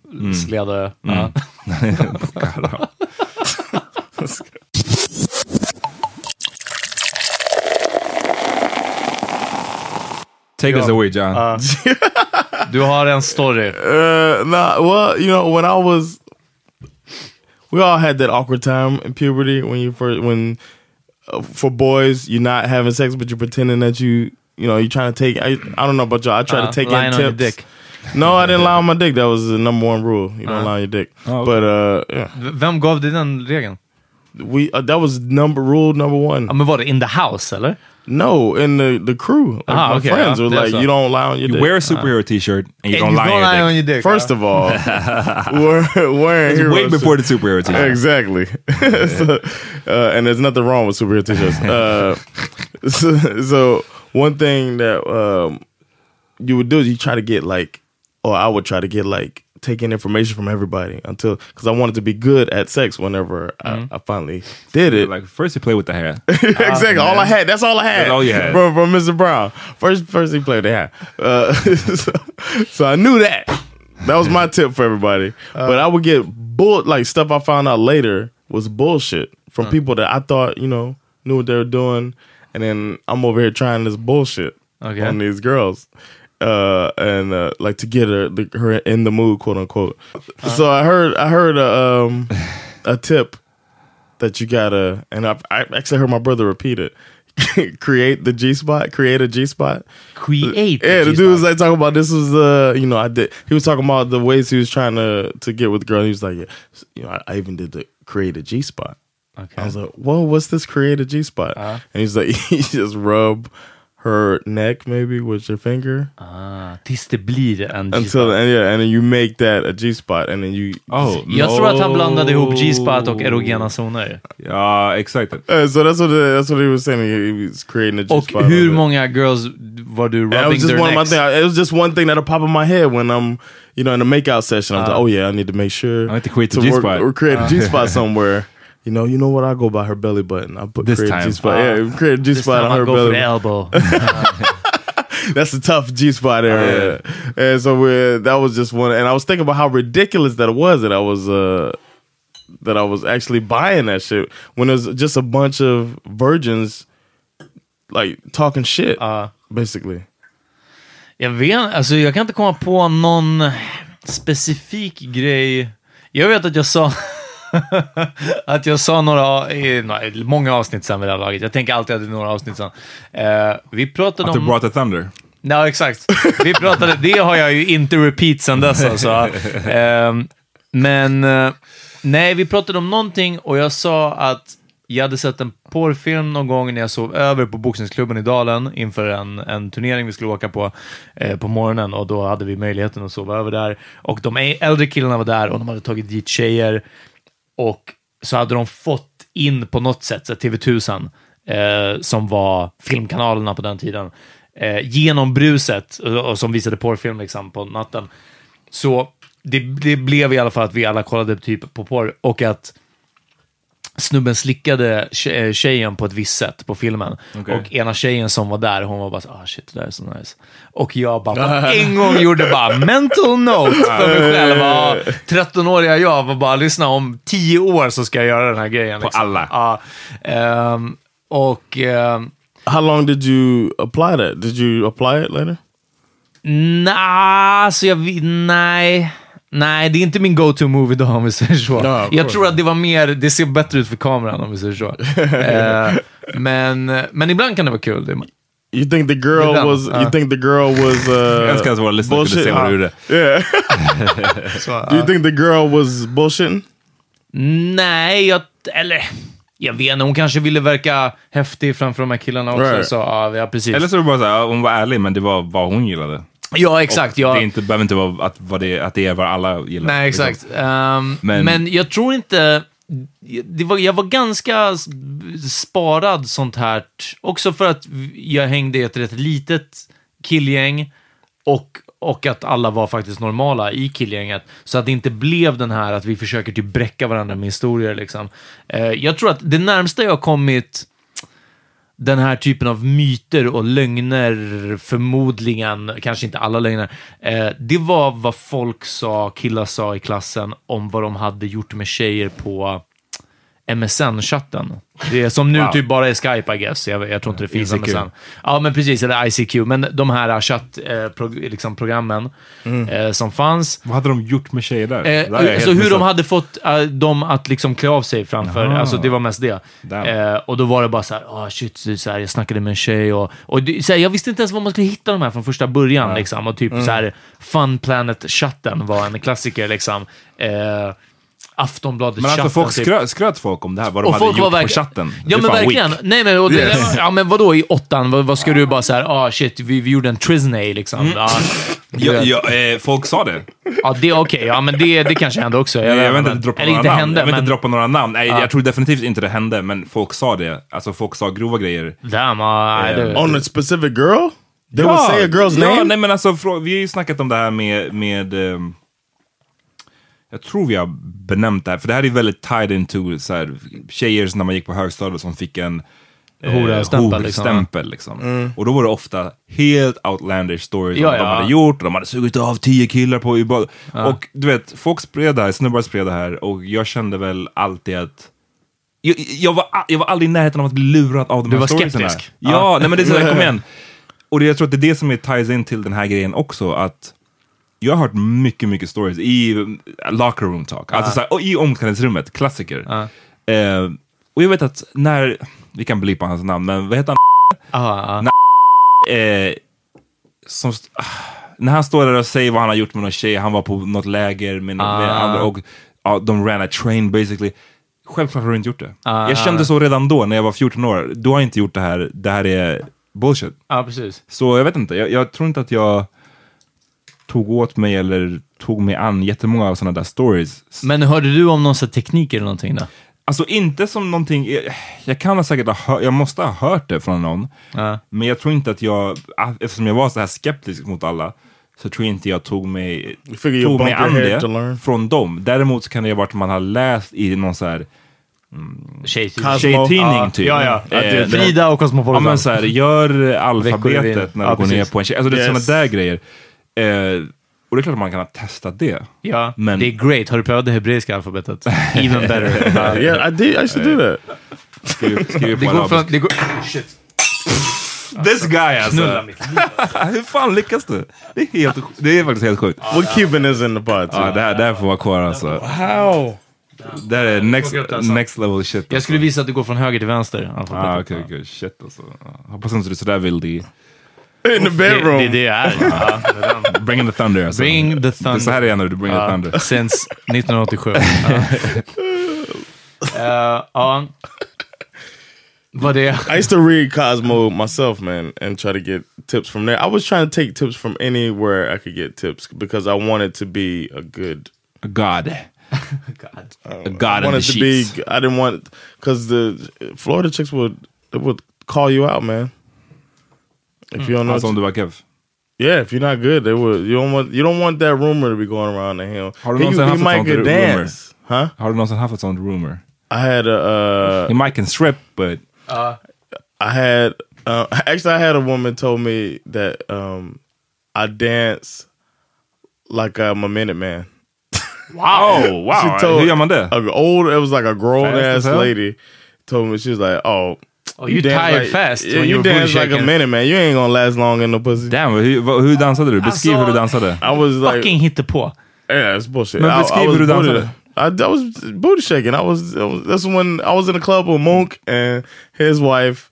Speaker 3: ledare. Ja.
Speaker 1: Take us away John.
Speaker 3: Du har en story.
Speaker 2: Uh, nah, well, you know, when I was, we all had that awkward time in puberty when you first, when uh, for boys you're not having sex but you're pretending that you, you know, you're trying to take. I, I don't know about y'all. I try
Speaker 3: Uh,
Speaker 2: to take
Speaker 3: lying
Speaker 2: in
Speaker 3: on your
Speaker 2: tips.
Speaker 3: dick.
Speaker 2: No, I didn't lie on my dick. That was the number one rule. You don't lie on your dick.
Speaker 1: Oh, okay.
Speaker 2: But uh, yeah,
Speaker 3: V- Vem gav dig den regeln?
Speaker 2: we uh, that was number rule number one.
Speaker 3: Ja, men var det in the house eller?
Speaker 2: No, in the the crew, like
Speaker 3: Ah,
Speaker 2: my
Speaker 3: okay,
Speaker 2: friends
Speaker 3: yeah,
Speaker 2: were like,
Speaker 3: that's
Speaker 2: you don't lie on your
Speaker 1: You
Speaker 2: dick.
Speaker 1: wear a superhero t-shirt and you don't lie on your
Speaker 3: on
Speaker 1: dick.
Speaker 3: your dick.
Speaker 2: First
Speaker 3: ja.
Speaker 2: of all, wearing, wearing
Speaker 1: It's
Speaker 2: hero
Speaker 1: way before the superhero t-shirt.
Speaker 2: Exactly. so, uh, and there's nothing wrong with superhero t-shirts. Uh, so, so one thing that um, you would do is you try to get like, or I would try to get like taking information from everybody until because I wanted to be good at sex whenever I, mm-hmm. I finally did it.
Speaker 1: Like first he played with the hair.
Speaker 2: exactly. all I had. That's all I had.
Speaker 1: That's all you had.
Speaker 2: from, from Mr. Brown. First, first he played the hat. Uh, so, so I knew that. That was my tip for everybody. Uh. but I would get bull like stuff I found out later was bullshit from uh. people that I thought you know knew what they were doing, and then I'm over here trying this bullshit
Speaker 3: Okay.
Speaker 2: on these girls. Uh, and uh, like to get her, the, her in the mood, quote unquote. So I heard, I heard a, um, a tip that you gotta, and I've, I actually heard my brother repeat it. create the G spot, create a G spot.
Speaker 3: Create.
Speaker 2: Yeah, the
Speaker 3: G-spot.
Speaker 2: dude was like talking about this was uh, you know, I did. He was talking about the ways he was trying to to get with the girl. He was like, yeah, you know, I, I even did the create a G spot.
Speaker 3: Okay.
Speaker 2: I was like, whoa, what's this create a G spot?
Speaker 3: Uh-huh.
Speaker 2: And he's like, you just rub her neck maybe with your finger
Speaker 3: Ah, tills det blir en
Speaker 2: until
Speaker 3: G-spot.
Speaker 2: and yeah, and then you make that a G spot, and then you
Speaker 1: Oh,
Speaker 3: Jag tror att han blandade ihop G-spot och
Speaker 1: no.
Speaker 3: erogena zoner.
Speaker 1: Ja, exakt.
Speaker 2: Uh, so that's what the, that's what he was saying. He, was creating a G
Speaker 3: Och hur många girls var du rubbing
Speaker 2: was just
Speaker 3: their
Speaker 2: one of my
Speaker 3: necks?
Speaker 2: things. It was just one thing that'll pop in my head when I'm, you know, in a makeout session. I'm
Speaker 3: Uh.
Speaker 2: like, oh yeah, I need to make sure
Speaker 1: I need to
Speaker 2: work-
Speaker 1: G-spot.
Speaker 2: or create a
Speaker 3: Uh.
Speaker 2: G spot somewhere. You know, you know what? I go by her belly button. I put
Speaker 1: This
Speaker 2: create a
Speaker 1: time.
Speaker 2: G spot.
Speaker 3: Uh.
Speaker 2: yeah, create a G
Speaker 3: This
Speaker 2: spot
Speaker 3: time
Speaker 2: on
Speaker 3: I
Speaker 2: her
Speaker 3: go for
Speaker 2: belly.
Speaker 3: the elbow.
Speaker 2: That's a tough G spot area. And so we that was just one. And I was thinking about how ridiculous that it was that I was uh that I was actually buying that shit when it was just a bunch of virgins like talking shit,
Speaker 3: Uh.
Speaker 2: basically.
Speaker 3: Jag vet alltså jag kan inte komma på någon specifik grej. Jag vet att jag sa att jag sa några, i många avsnitt sen vid det här laget. Jag tänker alltid att det är några avsnitt sen. Eh, vi pratade
Speaker 1: Att du
Speaker 3: om...
Speaker 1: brought the thunder.
Speaker 3: Ja, exakt. Vi pratade, det har jag ju inte repeat sen dess alltså. Ehm, men, eh, nej, vi pratade om någonting och jag sa att jag hade sett en porrfilm någon gång när jag sov över på boxningsklubben i Dalen inför en, en turnering vi skulle åka på eh, på morgonen och då hade vi möjligheten att sova över där. Och de äldre killarna var där och de hade tagit dit tjejer och så hade de fått in på något sätt, så TV1000, eh, som var filmkanalerna på den tiden, eh, genom bruset och, och som visade porrfilm liksom, på natten. Så det, det blev i alla fall att vi alla kollade typ på porr och att snubben slickade eh, tjejen på ett visst sätt på filmen.
Speaker 1: Okej.
Speaker 3: Och ena tjejen som var där, hon var bara så, ah shit, det där är så nice. Och jag bara på en gång gjorde bara mental note för mig själv. Ah, 13-åriga jag var bara, lyssna om 10 år så ska jag göra den här grejen. Liksom.
Speaker 1: alla.
Speaker 3: Ja. Ehm, och ehm,
Speaker 2: How long did you apply that? Did you apply it later?
Speaker 3: Nej, så jag nej. Nej, det är inte min go-to-move idag om vi säger så.
Speaker 2: of
Speaker 3: jag tror att det var mer, det ser bättre ut för kameran om vi säger så. eh, men, men ibland kan det vara kul. Det,
Speaker 2: You think the girl
Speaker 3: Ibland,
Speaker 2: was?
Speaker 3: ja.
Speaker 2: You think the girl was? Uh,
Speaker 1: Jag önskar att våra lyssnare kunde se vad du gjorde.
Speaker 2: Yeah. Do you think the girl was bullshitting?
Speaker 3: Nej, jag, eller jag vet inte, hon kanske ville verka häftig framför de här killarna också.
Speaker 2: Right.
Speaker 3: Så, ja, ja, precis.
Speaker 1: Eller så är det bara så här, hon var ärlig, men det var vad hon gillade.
Speaker 3: Ja, exakt. Ja.
Speaker 1: Det inte, behöver inte vara att, vad det, att det är vad alla gillar.
Speaker 3: Nej,
Speaker 1: liksom.
Speaker 3: exakt. Ehm, men,
Speaker 1: Men-
Speaker 3: jag tror inte... Det var, jag var ganska sparad sånt här, också för att jag hängde i ett rätt litet killgäng och, och att alla var faktiskt normala i killgänget. Så att det inte blev den här att vi försöker typ bräcka varandra med historier. Liksom. Eh, jag tror att det närmsta jag har kommit den här typen av myter och lögner, förmodligen, kanske inte alla lögner, eh, det var vad folk sa, killar sa i klassen om vad de hade gjort med tjejer på MSN-chatten. Det är som nu
Speaker 1: Wow.
Speaker 3: typ bara är Skype, I guess. Jag, jag tror inte det finns
Speaker 1: ICQ.
Speaker 3: MSN. Ja, men precis, eller ICQ. Men de här chattprogrammen eh, liksom programmen, eh, som fanns.
Speaker 1: Vad hade de gjort med tjejer där?
Speaker 3: Eh,
Speaker 1: där
Speaker 3: så hur de
Speaker 1: missat.
Speaker 3: hade fått eh, dem att liksom klä av sig framför,
Speaker 1: Jaha.
Speaker 3: alltså det var mest det. Eh, och då var det bara så här, ah shit, så här, jag snackade med en tjej och, och det, så här, jag visste inte ens var man skulle hitta de här från första början. Liksom, och typ så här, Fun Planet-chatten var en klassiker. Liksom. Eh, Aftonbladet
Speaker 1: Men alltså folk
Speaker 3: typ.
Speaker 1: skröt, skröt folk om det här, vad de
Speaker 3: Och
Speaker 1: hade
Speaker 3: folk
Speaker 1: gjort
Speaker 3: var
Speaker 1: på chatten.
Speaker 3: Ja men verkligen.
Speaker 1: weak.
Speaker 3: Nej men, och det,
Speaker 1: Yes.
Speaker 3: ja, men vadå i åttan? Vad, vad ska du bara säga? Ah shit, vi, vi gjorde en Trisney liksom.
Speaker 1: Mm.
Speaker 3: Ja,
Speaker 1: Ja, ja, eh, folk sa det.
Speaker 3: ja det är okej. Ja men det, det kanske hände också.
Speaker 1: Jag, jag vill inte droppa några
Speaker 3: inte
Speaker 1: namn.
Speaker 3: hände,
Speaker 1: jag vill
Speaker 3: men...
Speaker 1: inte droppa några namn. Nej,
Speaker 3: Ja.
Speaker 1: Jag tror definitivt inte det hände, men folk sa det. Alltså folk sa grova grejer.
Speaker 3: Damn, ah, nej, det-
Speaker 2: On a specific girl? They would say a girl's
Speaker 1: ja,
Speaker 2: name?
Speaker 1: Nej, men alltså, vi har ju snackat om det här med... med ehm, jag tror vi har benämnt det här, för det här är väldigt tied into så här, tjejer när man gick på högstadiet som fick en eh,
Speaker 3: Horastämpel, liksom.
Speaker 1: horstämpel, liksom.
Speaker 2: Mm.
Speaker 1: Och då var det ofta helt outlandish stories
Speaker 3: Ja,
Speaker 1: om vad de
Speaker 3: ja.
Speaker 1: hade gjort, och de hade sugit av tio killar på.
Speaker 3: Ja.
Speaker 1: Och du vet, folk spred det här, snubbar spred det här, och jag kände väl alltid att jag, jag, var, jag var aldrig i närheten av att bli lurad av de
Speaker 3: Du
Speaker 1: här
Speaker 3: var
Speaker 1: storiesarna.
Speaker 3: skeptisk.
Speaker 1: Ja,
Speaker 3: Ja.
Speaker 1: nej men det är så här, kom igen. Och det, jag tror att det är det som är ties in till den här grejen också, att jag har hört mycket, mycket stories i uh, locker room talk, alltså så här, och i omklädningsrummet, klassiker. Eh, och jag vet att när, vi kan blipa hans namn, men vad heter han?
Speaker 3: Ah, ah.
Speaker 1: Eh, som, ah, när han står där och säger vad han har gjort med någon tjej, han var på något läger med, no- med
Speaker 3: Ah.
Speaker 1: andra och ja, de ran a train basically. Självklart har du inte gjort det.
Speaker 3: Ah,
Speaker 1: jag kände
Speaker 3: ah.
Speaker 1: så redan då, när jag var 14 år. Du har inte gjort det här, det här är bullshit.
Speaker 3: Ja, precis.
Speaker 1: Så jag vet inte, jag, jag tror inte att jag tog åt mig eller tog mig an jättemånga av sådana där stories.
Speaker 3: Men hörde du om någon teknik eller någonting då?
Speaker 1: Alltså inte som någonting, jag, kan ha säkert ha hört, jag måste ha hört det från någon.
Speaker 3: Ja.
Speaker 1: Men jag tror inte att jag, ah, eftersom jag var så här skeptisk mot alla, så tror jag inte jag tog mig, tog mig an det från dem. Däremot så kan det ha varit att man har läst i någon så här
Speaker 3: Tjejtidning.
Speaker 1: tjejtidning
Speaker 3: Ja,
Speaker 1: typ.
Speaker 3: ja, ja.
Speaker 1: Eh,
Speaker 3: Frida och Cosmopolitan.
Speaker 1: Ja men så här, gör alfabetet när du
Speaker 3: Ja,
Speaker 1: går
Speaker 3: precis.
Speaker 1: ner på en tjej. Alltså det är
Speaker 3: Yes.
Speaker 1: sådana där grejer. Eh, och det är klart att man kan ha testat det.
Speaker 3: Ja,
Speaker 1: Men-
Speaker 3: det är great. Har du prövat det hebreiska alfabetet? Even better.
Speaker 2: Yeah, I did. I to do that.
Speaker 1: Skriv, skriv
Speaker 3: Det går från... Det går, shit.
Speaker 1: This guy alltså. Hur fan lyckas du? Det är, helt, det är faktiskt helt sjukt.
Speaker 2: What Cuban is in the pod too?
Speaker 1: Ja, det här, det här får vara kvar alltså.
Speaker 2: How?
Speaker 1: Det här är next,
Speaker 3: alltså.
Speaker 1: next level shit.
Speaker 3: Jag skulle visa att det går från höger till vänster.
Speaker 1: Ah, okej, okej. Shit alltså. Ja, Hoppas inte du är sådär vild i...
Speaker 2: In the bedroom.
Speaker 3: det, det är ja, det är den.
Speaker 1: Bring the thunder alltså.
Speaker 3: Bring the
Speaker 1: Det är
Speaker 3: thunder.
Speaker 1: så här är när du bring
Speaker 3: Ja,
Speaker 1: the thunder.
Speaker 3: Since 1987. Ja. Ja. Vad det
Speaker 2: I used to read Cosmo myself, man, and try to get tips from there. I was trying to take tips from anywhere I could get tips because I wanted to be a good.
Speaker 1: A god.
Speaker 3: God.
Speaker 1: A god
Speaker 2: I
Speaker 1: in the
Speaker 2: wanted to be. I didn't want because the Florida chicks would they would call you out, man. If you don't know,
Speaker 1: Alltså om du var kev.
Speaker 2: yeah, if you're not good, they would. You don't want. You don't want that rumor to be going around the hill.
Speaker 1: Har du
Speaker 2: he,
Speaker 1: någonsin
Speaker 2: he
Speaker 1: haft ett
Speaker 2: might
Speaker 1: sånt
Speaker 2: could
Speaker 1: rumor?
Speaker 2: dance, huh?
Speaker 1: Har du någonsin haft ett sånt rumor?
Speaker 2: I had a.
Speaker 1: He
Speaker 2: Uh,
Speaker 1: might can strip, but...
Speaker 2: I had uh, actually I had a woman told me that um, I dance like I'm a minute man.
Speaker 1: Wow! wow. Hur gör man det?
Speaker 2: A old, it was like a grown
Speaker 1: Fast
Speaker 2: ass lady told me she was like, "Oh,
Speaker 3: Oh, you
Speaker 2: dance
Speaker 3: tired
Speaker 2: like,
Speaker 3: fast
Speaker 2: Yeah,
Speaker 3: when
Speaker 2: you
Speaker 3: you were
Speaker 2: dance like a
Speaker 3: shaking."
Speaker 2: minute man. You ain't gonna last long in the pussy."
Speaker 1: Damn, hur, hur dansade du? Beskriv
Speaker 3: Alltså-
Speaker 1: hur du dansade.
Speaker 2: I was like,
Speaker 3: Fucking hittepå.
Speaker 2: "Yeah, it's bullshit."
Speaker 1: Men
Speaker 2: I, I
Speaker 1: beskriv hur du dansade.
Speaker 2: I, I was booty shaking. I was, I was. That's when I was in a club with Monk and his wife.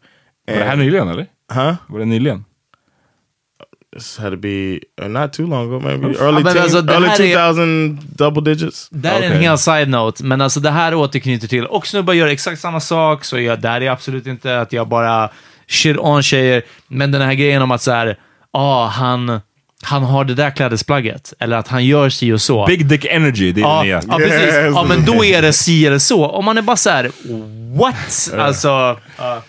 Speaker 1: Var det här
Speaker 2: And,
Speaker 1: nyligen eller?
Speaker 2: huh?
Speaker 1: Var det nyligen?
Speaker 2: This had to be uh, not too long ago, maybe early, teen,
Speaker 3: alltså,
Speaker 2: early
Speaker 3: här är-
Speaker 2: 2000 double digits.
Speaker 3: Det här är en hel side-note, men alltså det här återknyter till, och snubbar gör exakt samma sak, så jag, det här är absolut inte att jag bara shit on tjejer, men den här grejen om att så här, ah, han, han har det där klädesplagget, eller att han gör si och så.
Speaker 1: Big dick energy, det är
Speaker 3: ja,
Speaker 1: det nya.
Speaker 3: ja, precis. Ja, men då är det si eller så. Om man är bara så här, what? Alltså,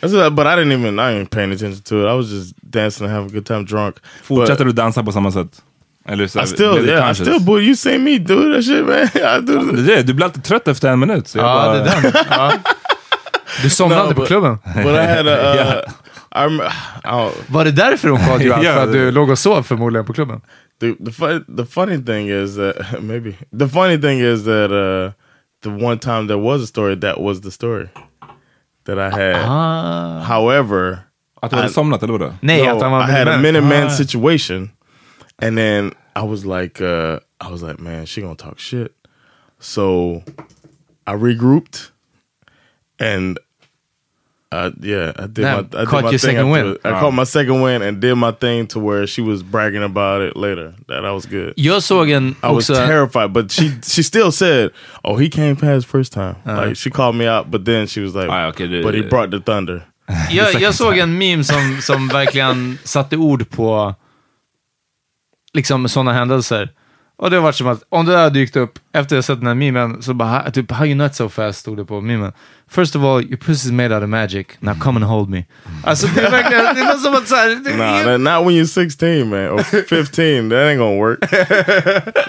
Speaker 2: That's what, but I didn't even I ain't paying attention to it. I was just dancing and having a good time drunk.
Speaker 1: Fortsätter du dansa på samma sätt? Eller så
Speaker 2: I still yeah, I still boy, you see me do that shit, man. I do
Speaker 1: Det är det, du blir alltid trött efter en minut. Så jag
Speaker 3: ja,
Speaker 1: bara,
Speaker 3: det är den. Ja. Du somnade
Speaker 2: No,
Speaker 3: på
Speaker 2: but-
Speaker 3: klubben.
Speaker 2: but I had a uh, oh,
Speaker 3: Var det därför hon called you out? För att du låg och sov förmodligen på klubben?
Speaker 2: the the fun, the funny thing is that maybe the funny thing is that uh the one time there was a story that was the story that I had.
Speaker 3: Ah.
Speaker 2: However,
Speaker 1: Att du hade
Speaker 2: I-
Speaker 1: somnat eller vadå?
Speaker 3: Nej,
Speaker 2: no,
Speaker 3: att han var
Speaker 2: I had a
Speaker 3: minute
Speaker 2: minute man
Speaker 3: Ah.
Speaker 2: situation, and then I was like, uh, I was like, man, she gonna talk shit. So I regrouped, and Uh, yeah, I did
Speaker 3: Damn,
Speaker 2: my, I did
Speaker 3: caught
Speaker 2: my
Speaker 3: your
Speaker 2: thing
Speaker 3: second
Speaker 2: after-
Speaker 3: win.
Speaker 2: I
Speaker 1: Wow.
Speaker 2: caught my second win and did my thing to where she was bragging about it later. That I was good.
Speaker 3: Jag såg en
Speaker 2: I was
Speaker 3: också...
Speaker 2: terrified, but she she still said, "Oh, he came past first time." Like she called me out, but then she was like,
Speaker 1: Ah, okay, det-
Speaker 2: "But he brought the thunder."
Speaker 3: Jag, jag såg en meme som, som verkligen satte ord på liksom sådana händelser. Och det har varit som att om det där dykt upp efter jag sett den här memen, så bara typ “How you nut so fast” stod det på memen. First of all, your pussy is made out of magic. Now come and hold me. Alltså det är verkligen, det är som att såhär...
Speaker 2: Nah, not when you're 16, man, or 15. that ain't gonna work.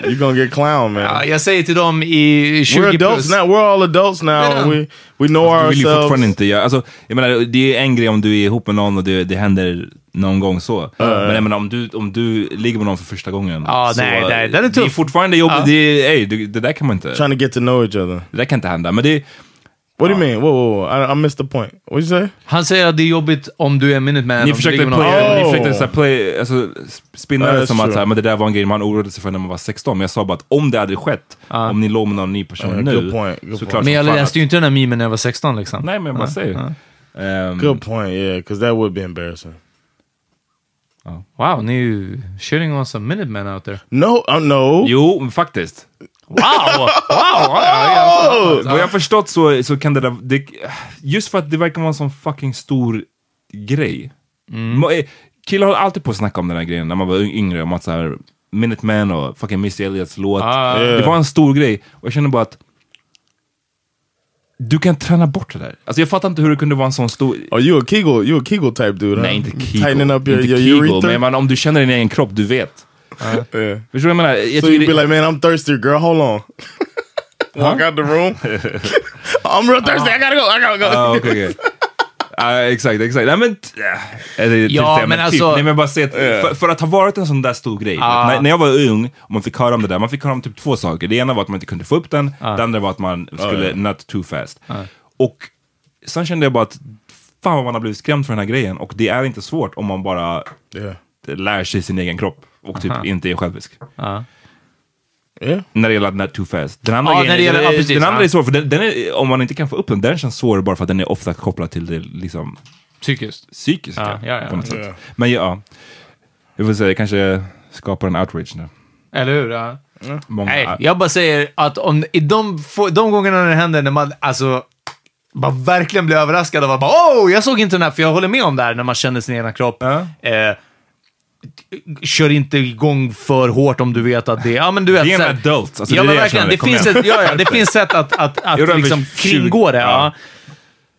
Speaker 2: You're gonna get clown, man.
Speaker 3: Ja, jag säger till dem i 20
Speaker 2: we're adults
Speaker 3: plus.
Speaker 2: now. We're all adults now.
Speaker 3: Yeah.
Speaker 2: We we know
Speaker 1: Du vill ju
Speaker 2: ourselves.
Speaker 1: fortfarande inte göra, alltså, jag menar, det är en grej om du är ihop med någon och det, det händer någon gång så. Men jag menar, om du, om du ligger med någon för första gången.
Speaker 3: Ja,
Speaker 1: så,
Speaker 3: nej, nej, den är
Speaker 1: Det är
Speaker 3: tuff.
Speaker 1: fortfarande jobbigt.
Speaker 3: Ja.
Speaker 1: Det, är- ey, det, det där kan man inte,
Speaker 2: Trying to get to know each other.
Speaker 1: det där kan inte hända. Men det,
Speaker 2: What do you mean? Whoa, whoa, whoa. I, I missed the point. What you say?
Speaker 3: Han säger att det är jobbigt om du är Minuteman.
Speaker 1: ni försökte, play, ni
Speaker 2: Oh.
Speaker 1: försökte så här play, alltså, spinna det som att så här, men det där var en grej man oroade sig för när man var 16. Men jag sa bara att om det hade skett, om ni låg med någon ny person
Speaker 2: Ja,
Speaker 1: nu,
Speaker 2: good point, good
Speaker 1: såklart
Speaker 2: point.
Speaker 3: Men jag läste ju inte den här memen när jag var 16 liksom.
Speaker 1: Nej, men jag bara säger. Ehm,
Speaker 2: Good point. Yeah, because that would be embarrassing.
Speaker 3: Wow, ni är ju shitting on some Minutemen out there.
Speaker 2: No, uh, no.
Speaker 1: Jo, faktiskt.
Speaker 3: Wow! Wow!
Speaker 1: Vad jag förstått så, så kan det där... Det, just för att det verkar vara en sån fucking stor grej. Ma- eh, Killar har alltid på att snacka om den här grejen när man var yng- yngre, om att så här, Minutemen och fucking Missy Elliots låt.
Speaker 3: Ah.
Speaker 1: Det var en stor grej. Och jag känner bara att du kan träna bort det där. Alltså jag fattar inte hur det kunde vara en sån stor...
Speaker 2: Oh, you a Kegel? You a Kegel type dude? Huh?
Speaker 1: Nej, inte Kegel.
Speaker 2: Tightening up your,
Speaker 1: inte
Speaker 2: your
Speaker 1: Kegel,
Speaker 2: urethra.
Speaker 1: men om du känner din egen kropp, du vet.
Speaker 2: Yeah.
Speaker 1: Förstår du vad jag menar? Jag
Speaker 2: So you'd be like, man, I'm thirsty, girl. Hold on. Walk out the room. I'm real thirsty. I gotta go. I gotta go.
Speaker 1: Ja, okej, okej. Ja, exakt, exakt. Nej, men, äh, eller, typ
Speaker 3: Ja, men
Speaker 1: typ.
Speaker 3: alltså-
Speaker 1: Nej, men bara se att, för, för att ha varit en sån där stor grej.
Speaker 3: Ah.
Speaker 1: När, när jag var ung, och man fick höra om det där, man fick höra om typ två saker. Det ena var att man inte kunde få upp den, det andra var att man skulle not too fast. Och sen kände jag bara att fan vad man har blivit skrämd för den här grejen. Och det är inte svårt om man bara
Speaker 2: Yeah.
Speaker 1: lär sig sin egen kropp och typ inte är självisk.
Speaker 3: Ja.
Speaker 2: Yeah.
Speaker 1: När det gäller not too fast. Den andra,
Speaker 3: Ja,
Speaker 1: grejen,
Speaker 3: gäller-
Speaker 1: den
Speaker 3: precis,
Speaker 1: andra
Speaker 3: ja.
Speaker 1: är svår, för den, den är, om man inte kan få upp den, den känns svår bara för att den är ofta kopplad till det liksom
Speaker 3: Psykiskt.
Speaker 1: psykiska
Speaker 3: Ja, ja, ja.
Speaker 1: på något sätt. Men ja, jag får säga, det kanske skapar en outrage nu.
Speaker 3: Eller hur? Ja.
Speaker 1: Många,
Speaker 3: Nej, jag bara säger att om, i de, de gångerna det händer när man alltså bara verkligen blir överraskad av att bara, oh, jag såg inte den här, för jag håller med om det här när man känner sin egna kropp.
Speaker 1: Ja.
Speaker 3: Eh, kör inte igång för hårt om du vet att det ja men du vet.
Speaker 1: Det är en adult, alltså,
Speaker 3: ja
Speaker 1: det är
Speaker 3: men verkligen, det finns, ett, ja, ja, det finns sätt att, att, att
Speaker 1: är
Speaker 3: liksom
Speaker 1: över 20,
Speaker 3: kringgå det. Ja.
Speaker 1: ja.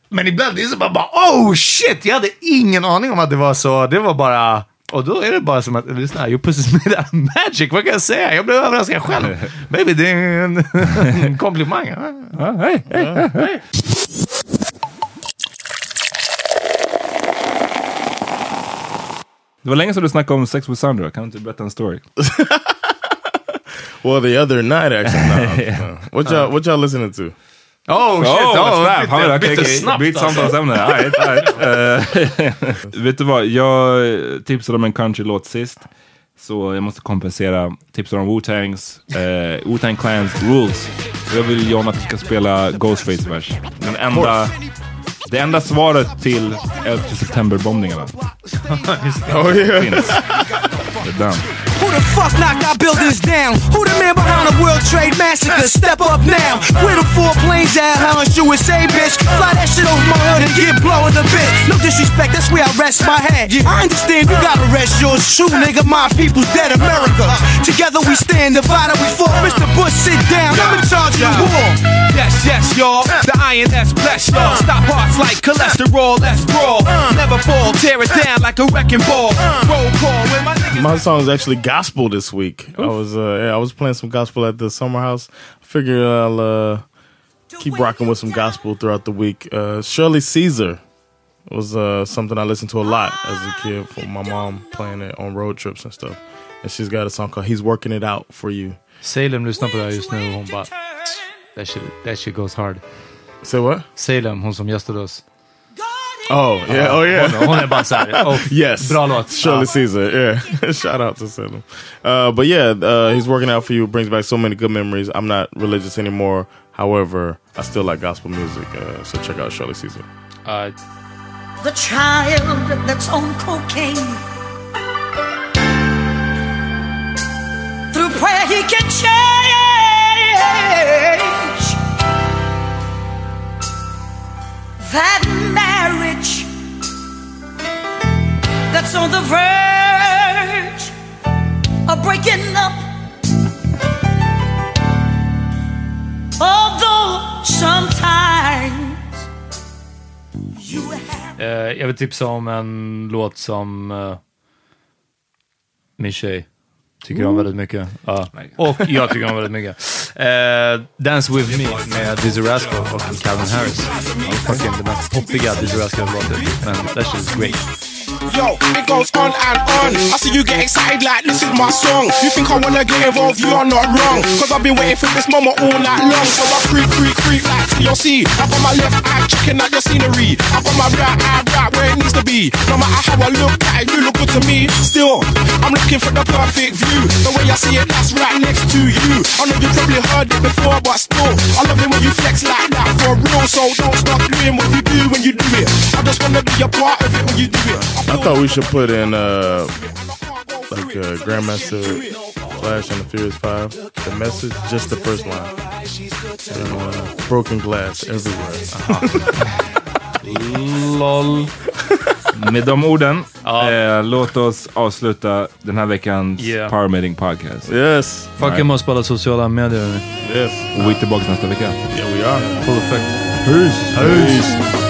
Speaker 3: Men ibland är det så bara, bara, oh shit, jag hade ingen aning om att det var så. Det var bara... Och då är det bara som att, lyssna, your pussy's made out of magic, vad kan jag säga? Jag blev överraskad själv. Baby, det är en, komplimang.
Speaker 1: Ja, hej, hej, Det var länge sedan du snackade om sex with Sandra, kan du inte berätta en story?
Speaker 2: Well, the other night, actually. No. What y'all What y'all listening to?
Speaker 3: Oh shit,
Speaker 1: Oh,
Speaker 3: oh,
Speaker 1: snap!
Speaker 3: bytte, bytte
Speaker 1: okej,
Speaker 3: snabbt
Speaker 1: Byt
Speaker 3: alltså.
Speaker 1: samtalsämne. All right, right. Eh, vet du vad, jag tipsade om en countrylåt sist. Så jag måste kompensera. Tipsade om Wu-Tangs, uh, Wu-Tang Clans Rules. Så jag vill John att du ska spela Ghostface-vers. Den enda, det enda svaret till 11 september-bombningarna finns. Det är den.
Speaker 4: Who the fuck knocked our buildings down? Who the man behind the World Trade Massacre? Step up now. Where the four planes at? How much USA, bitch? Fly that shit over my hood and get blown a bit. No disrespect, that's where I rest my head. I understand you gotta rest yours too, nigga. My people's dead America. Together we stand, divided we fall. Mr. Bush, sit down. I'm in charge of the war.
Speaker 5: Yes, yes, y'all. The INS bless y'all. Uh. Stop hearts like cholesterol. Let's brawl. Uh. Never fall. Tear it uh. down like a wrecking ball. Roll call when my niggas.
Speaker 2: My song is actually gospel this week. I was uh, yeah, I was playing some gospel at the summer house. Figure I'll uh, keep rocking with some gospel throughout the week. Uh, Shirley Caesar was uh, something I listened to a lot as a kid from my mom playing it on road trips and stuff. And she's got a song called "He's Working It Out for You."
Speaker 3: Salem lyssnar på det här just nu och hon bara, that shit, that shit goes hard.
Speaker 2: Say what?
Speaker 3: Salem, hon som gästade oss.
Speaker 2: Oh yeah, oh yeah.
Speaker 3: Hon, hon är bara såhär, oh,
Speaker 2: Yes.
Speaker 3: bra låt.
Speaker 2: Shirley Caesar, yeah. Shout out to Salem. Uh, but yeah, uh, he's working out for you. Brings back so many good memories. I'm not religious anymore. However, I still like gospel music. Uh, so check out Shirley Caesar.
Speaker 3: Ja.
Speaker 6: the child that's on cocaine. Through prayer, he can change that that's on the verge of breaking up. Although sometimes you have.
Speaker 3: Eh, jag vill tipsa om en låt som uh, min tjej tycker om väldigt mycket. Ja. Och jag tycker om väldigt mycket. Eh, Dance With Me med Dizzy Rascal och Calvin Harris. Fucking den mest poppiga Dizzy Rascal-låten. Men that shit is great.
Speaker 5: Yo, it goes on and on. I see you get excited like this is my song. You think I wanna get involved? You are not wrong. Cause I've been waiting for this moment all night long. So I creep, creep, creep like TLC. I got my left eye checking out your scenery. I got my right eye right where it needs to be. No matter how I look at it, you look good to me. Still, I'm looking for the perfect view. The way I see it, that's right next to you. I know you probably heard it before, but still, I love it when you flex like that for real. So don't stop doing what you do when you do it. I just wanna be a part of it when you do it.
Speaker 2: Thought we should put in uh like uh, Grandmaster Flash and the Furious Five. The message, just the first line. And, uh, broken glass everywhere.
Speaker 1: LOL. Med de orden, eh, låt oss avsluta den här veckans
Speaker 3: Yeah.
Speaker 1: Power Meeting Podcast.
Speaker 2: Yes.
Speaker 3: Fucking med att spela sociala medier.
Speaker 2: Yes.
Speaker 1: Och vi är tillbaka nästa vecka.
Speaker 2: Yeah, we are.
Speaker 3: Full effect.
Speaker 1: Peace.
Speaker 2: Peace.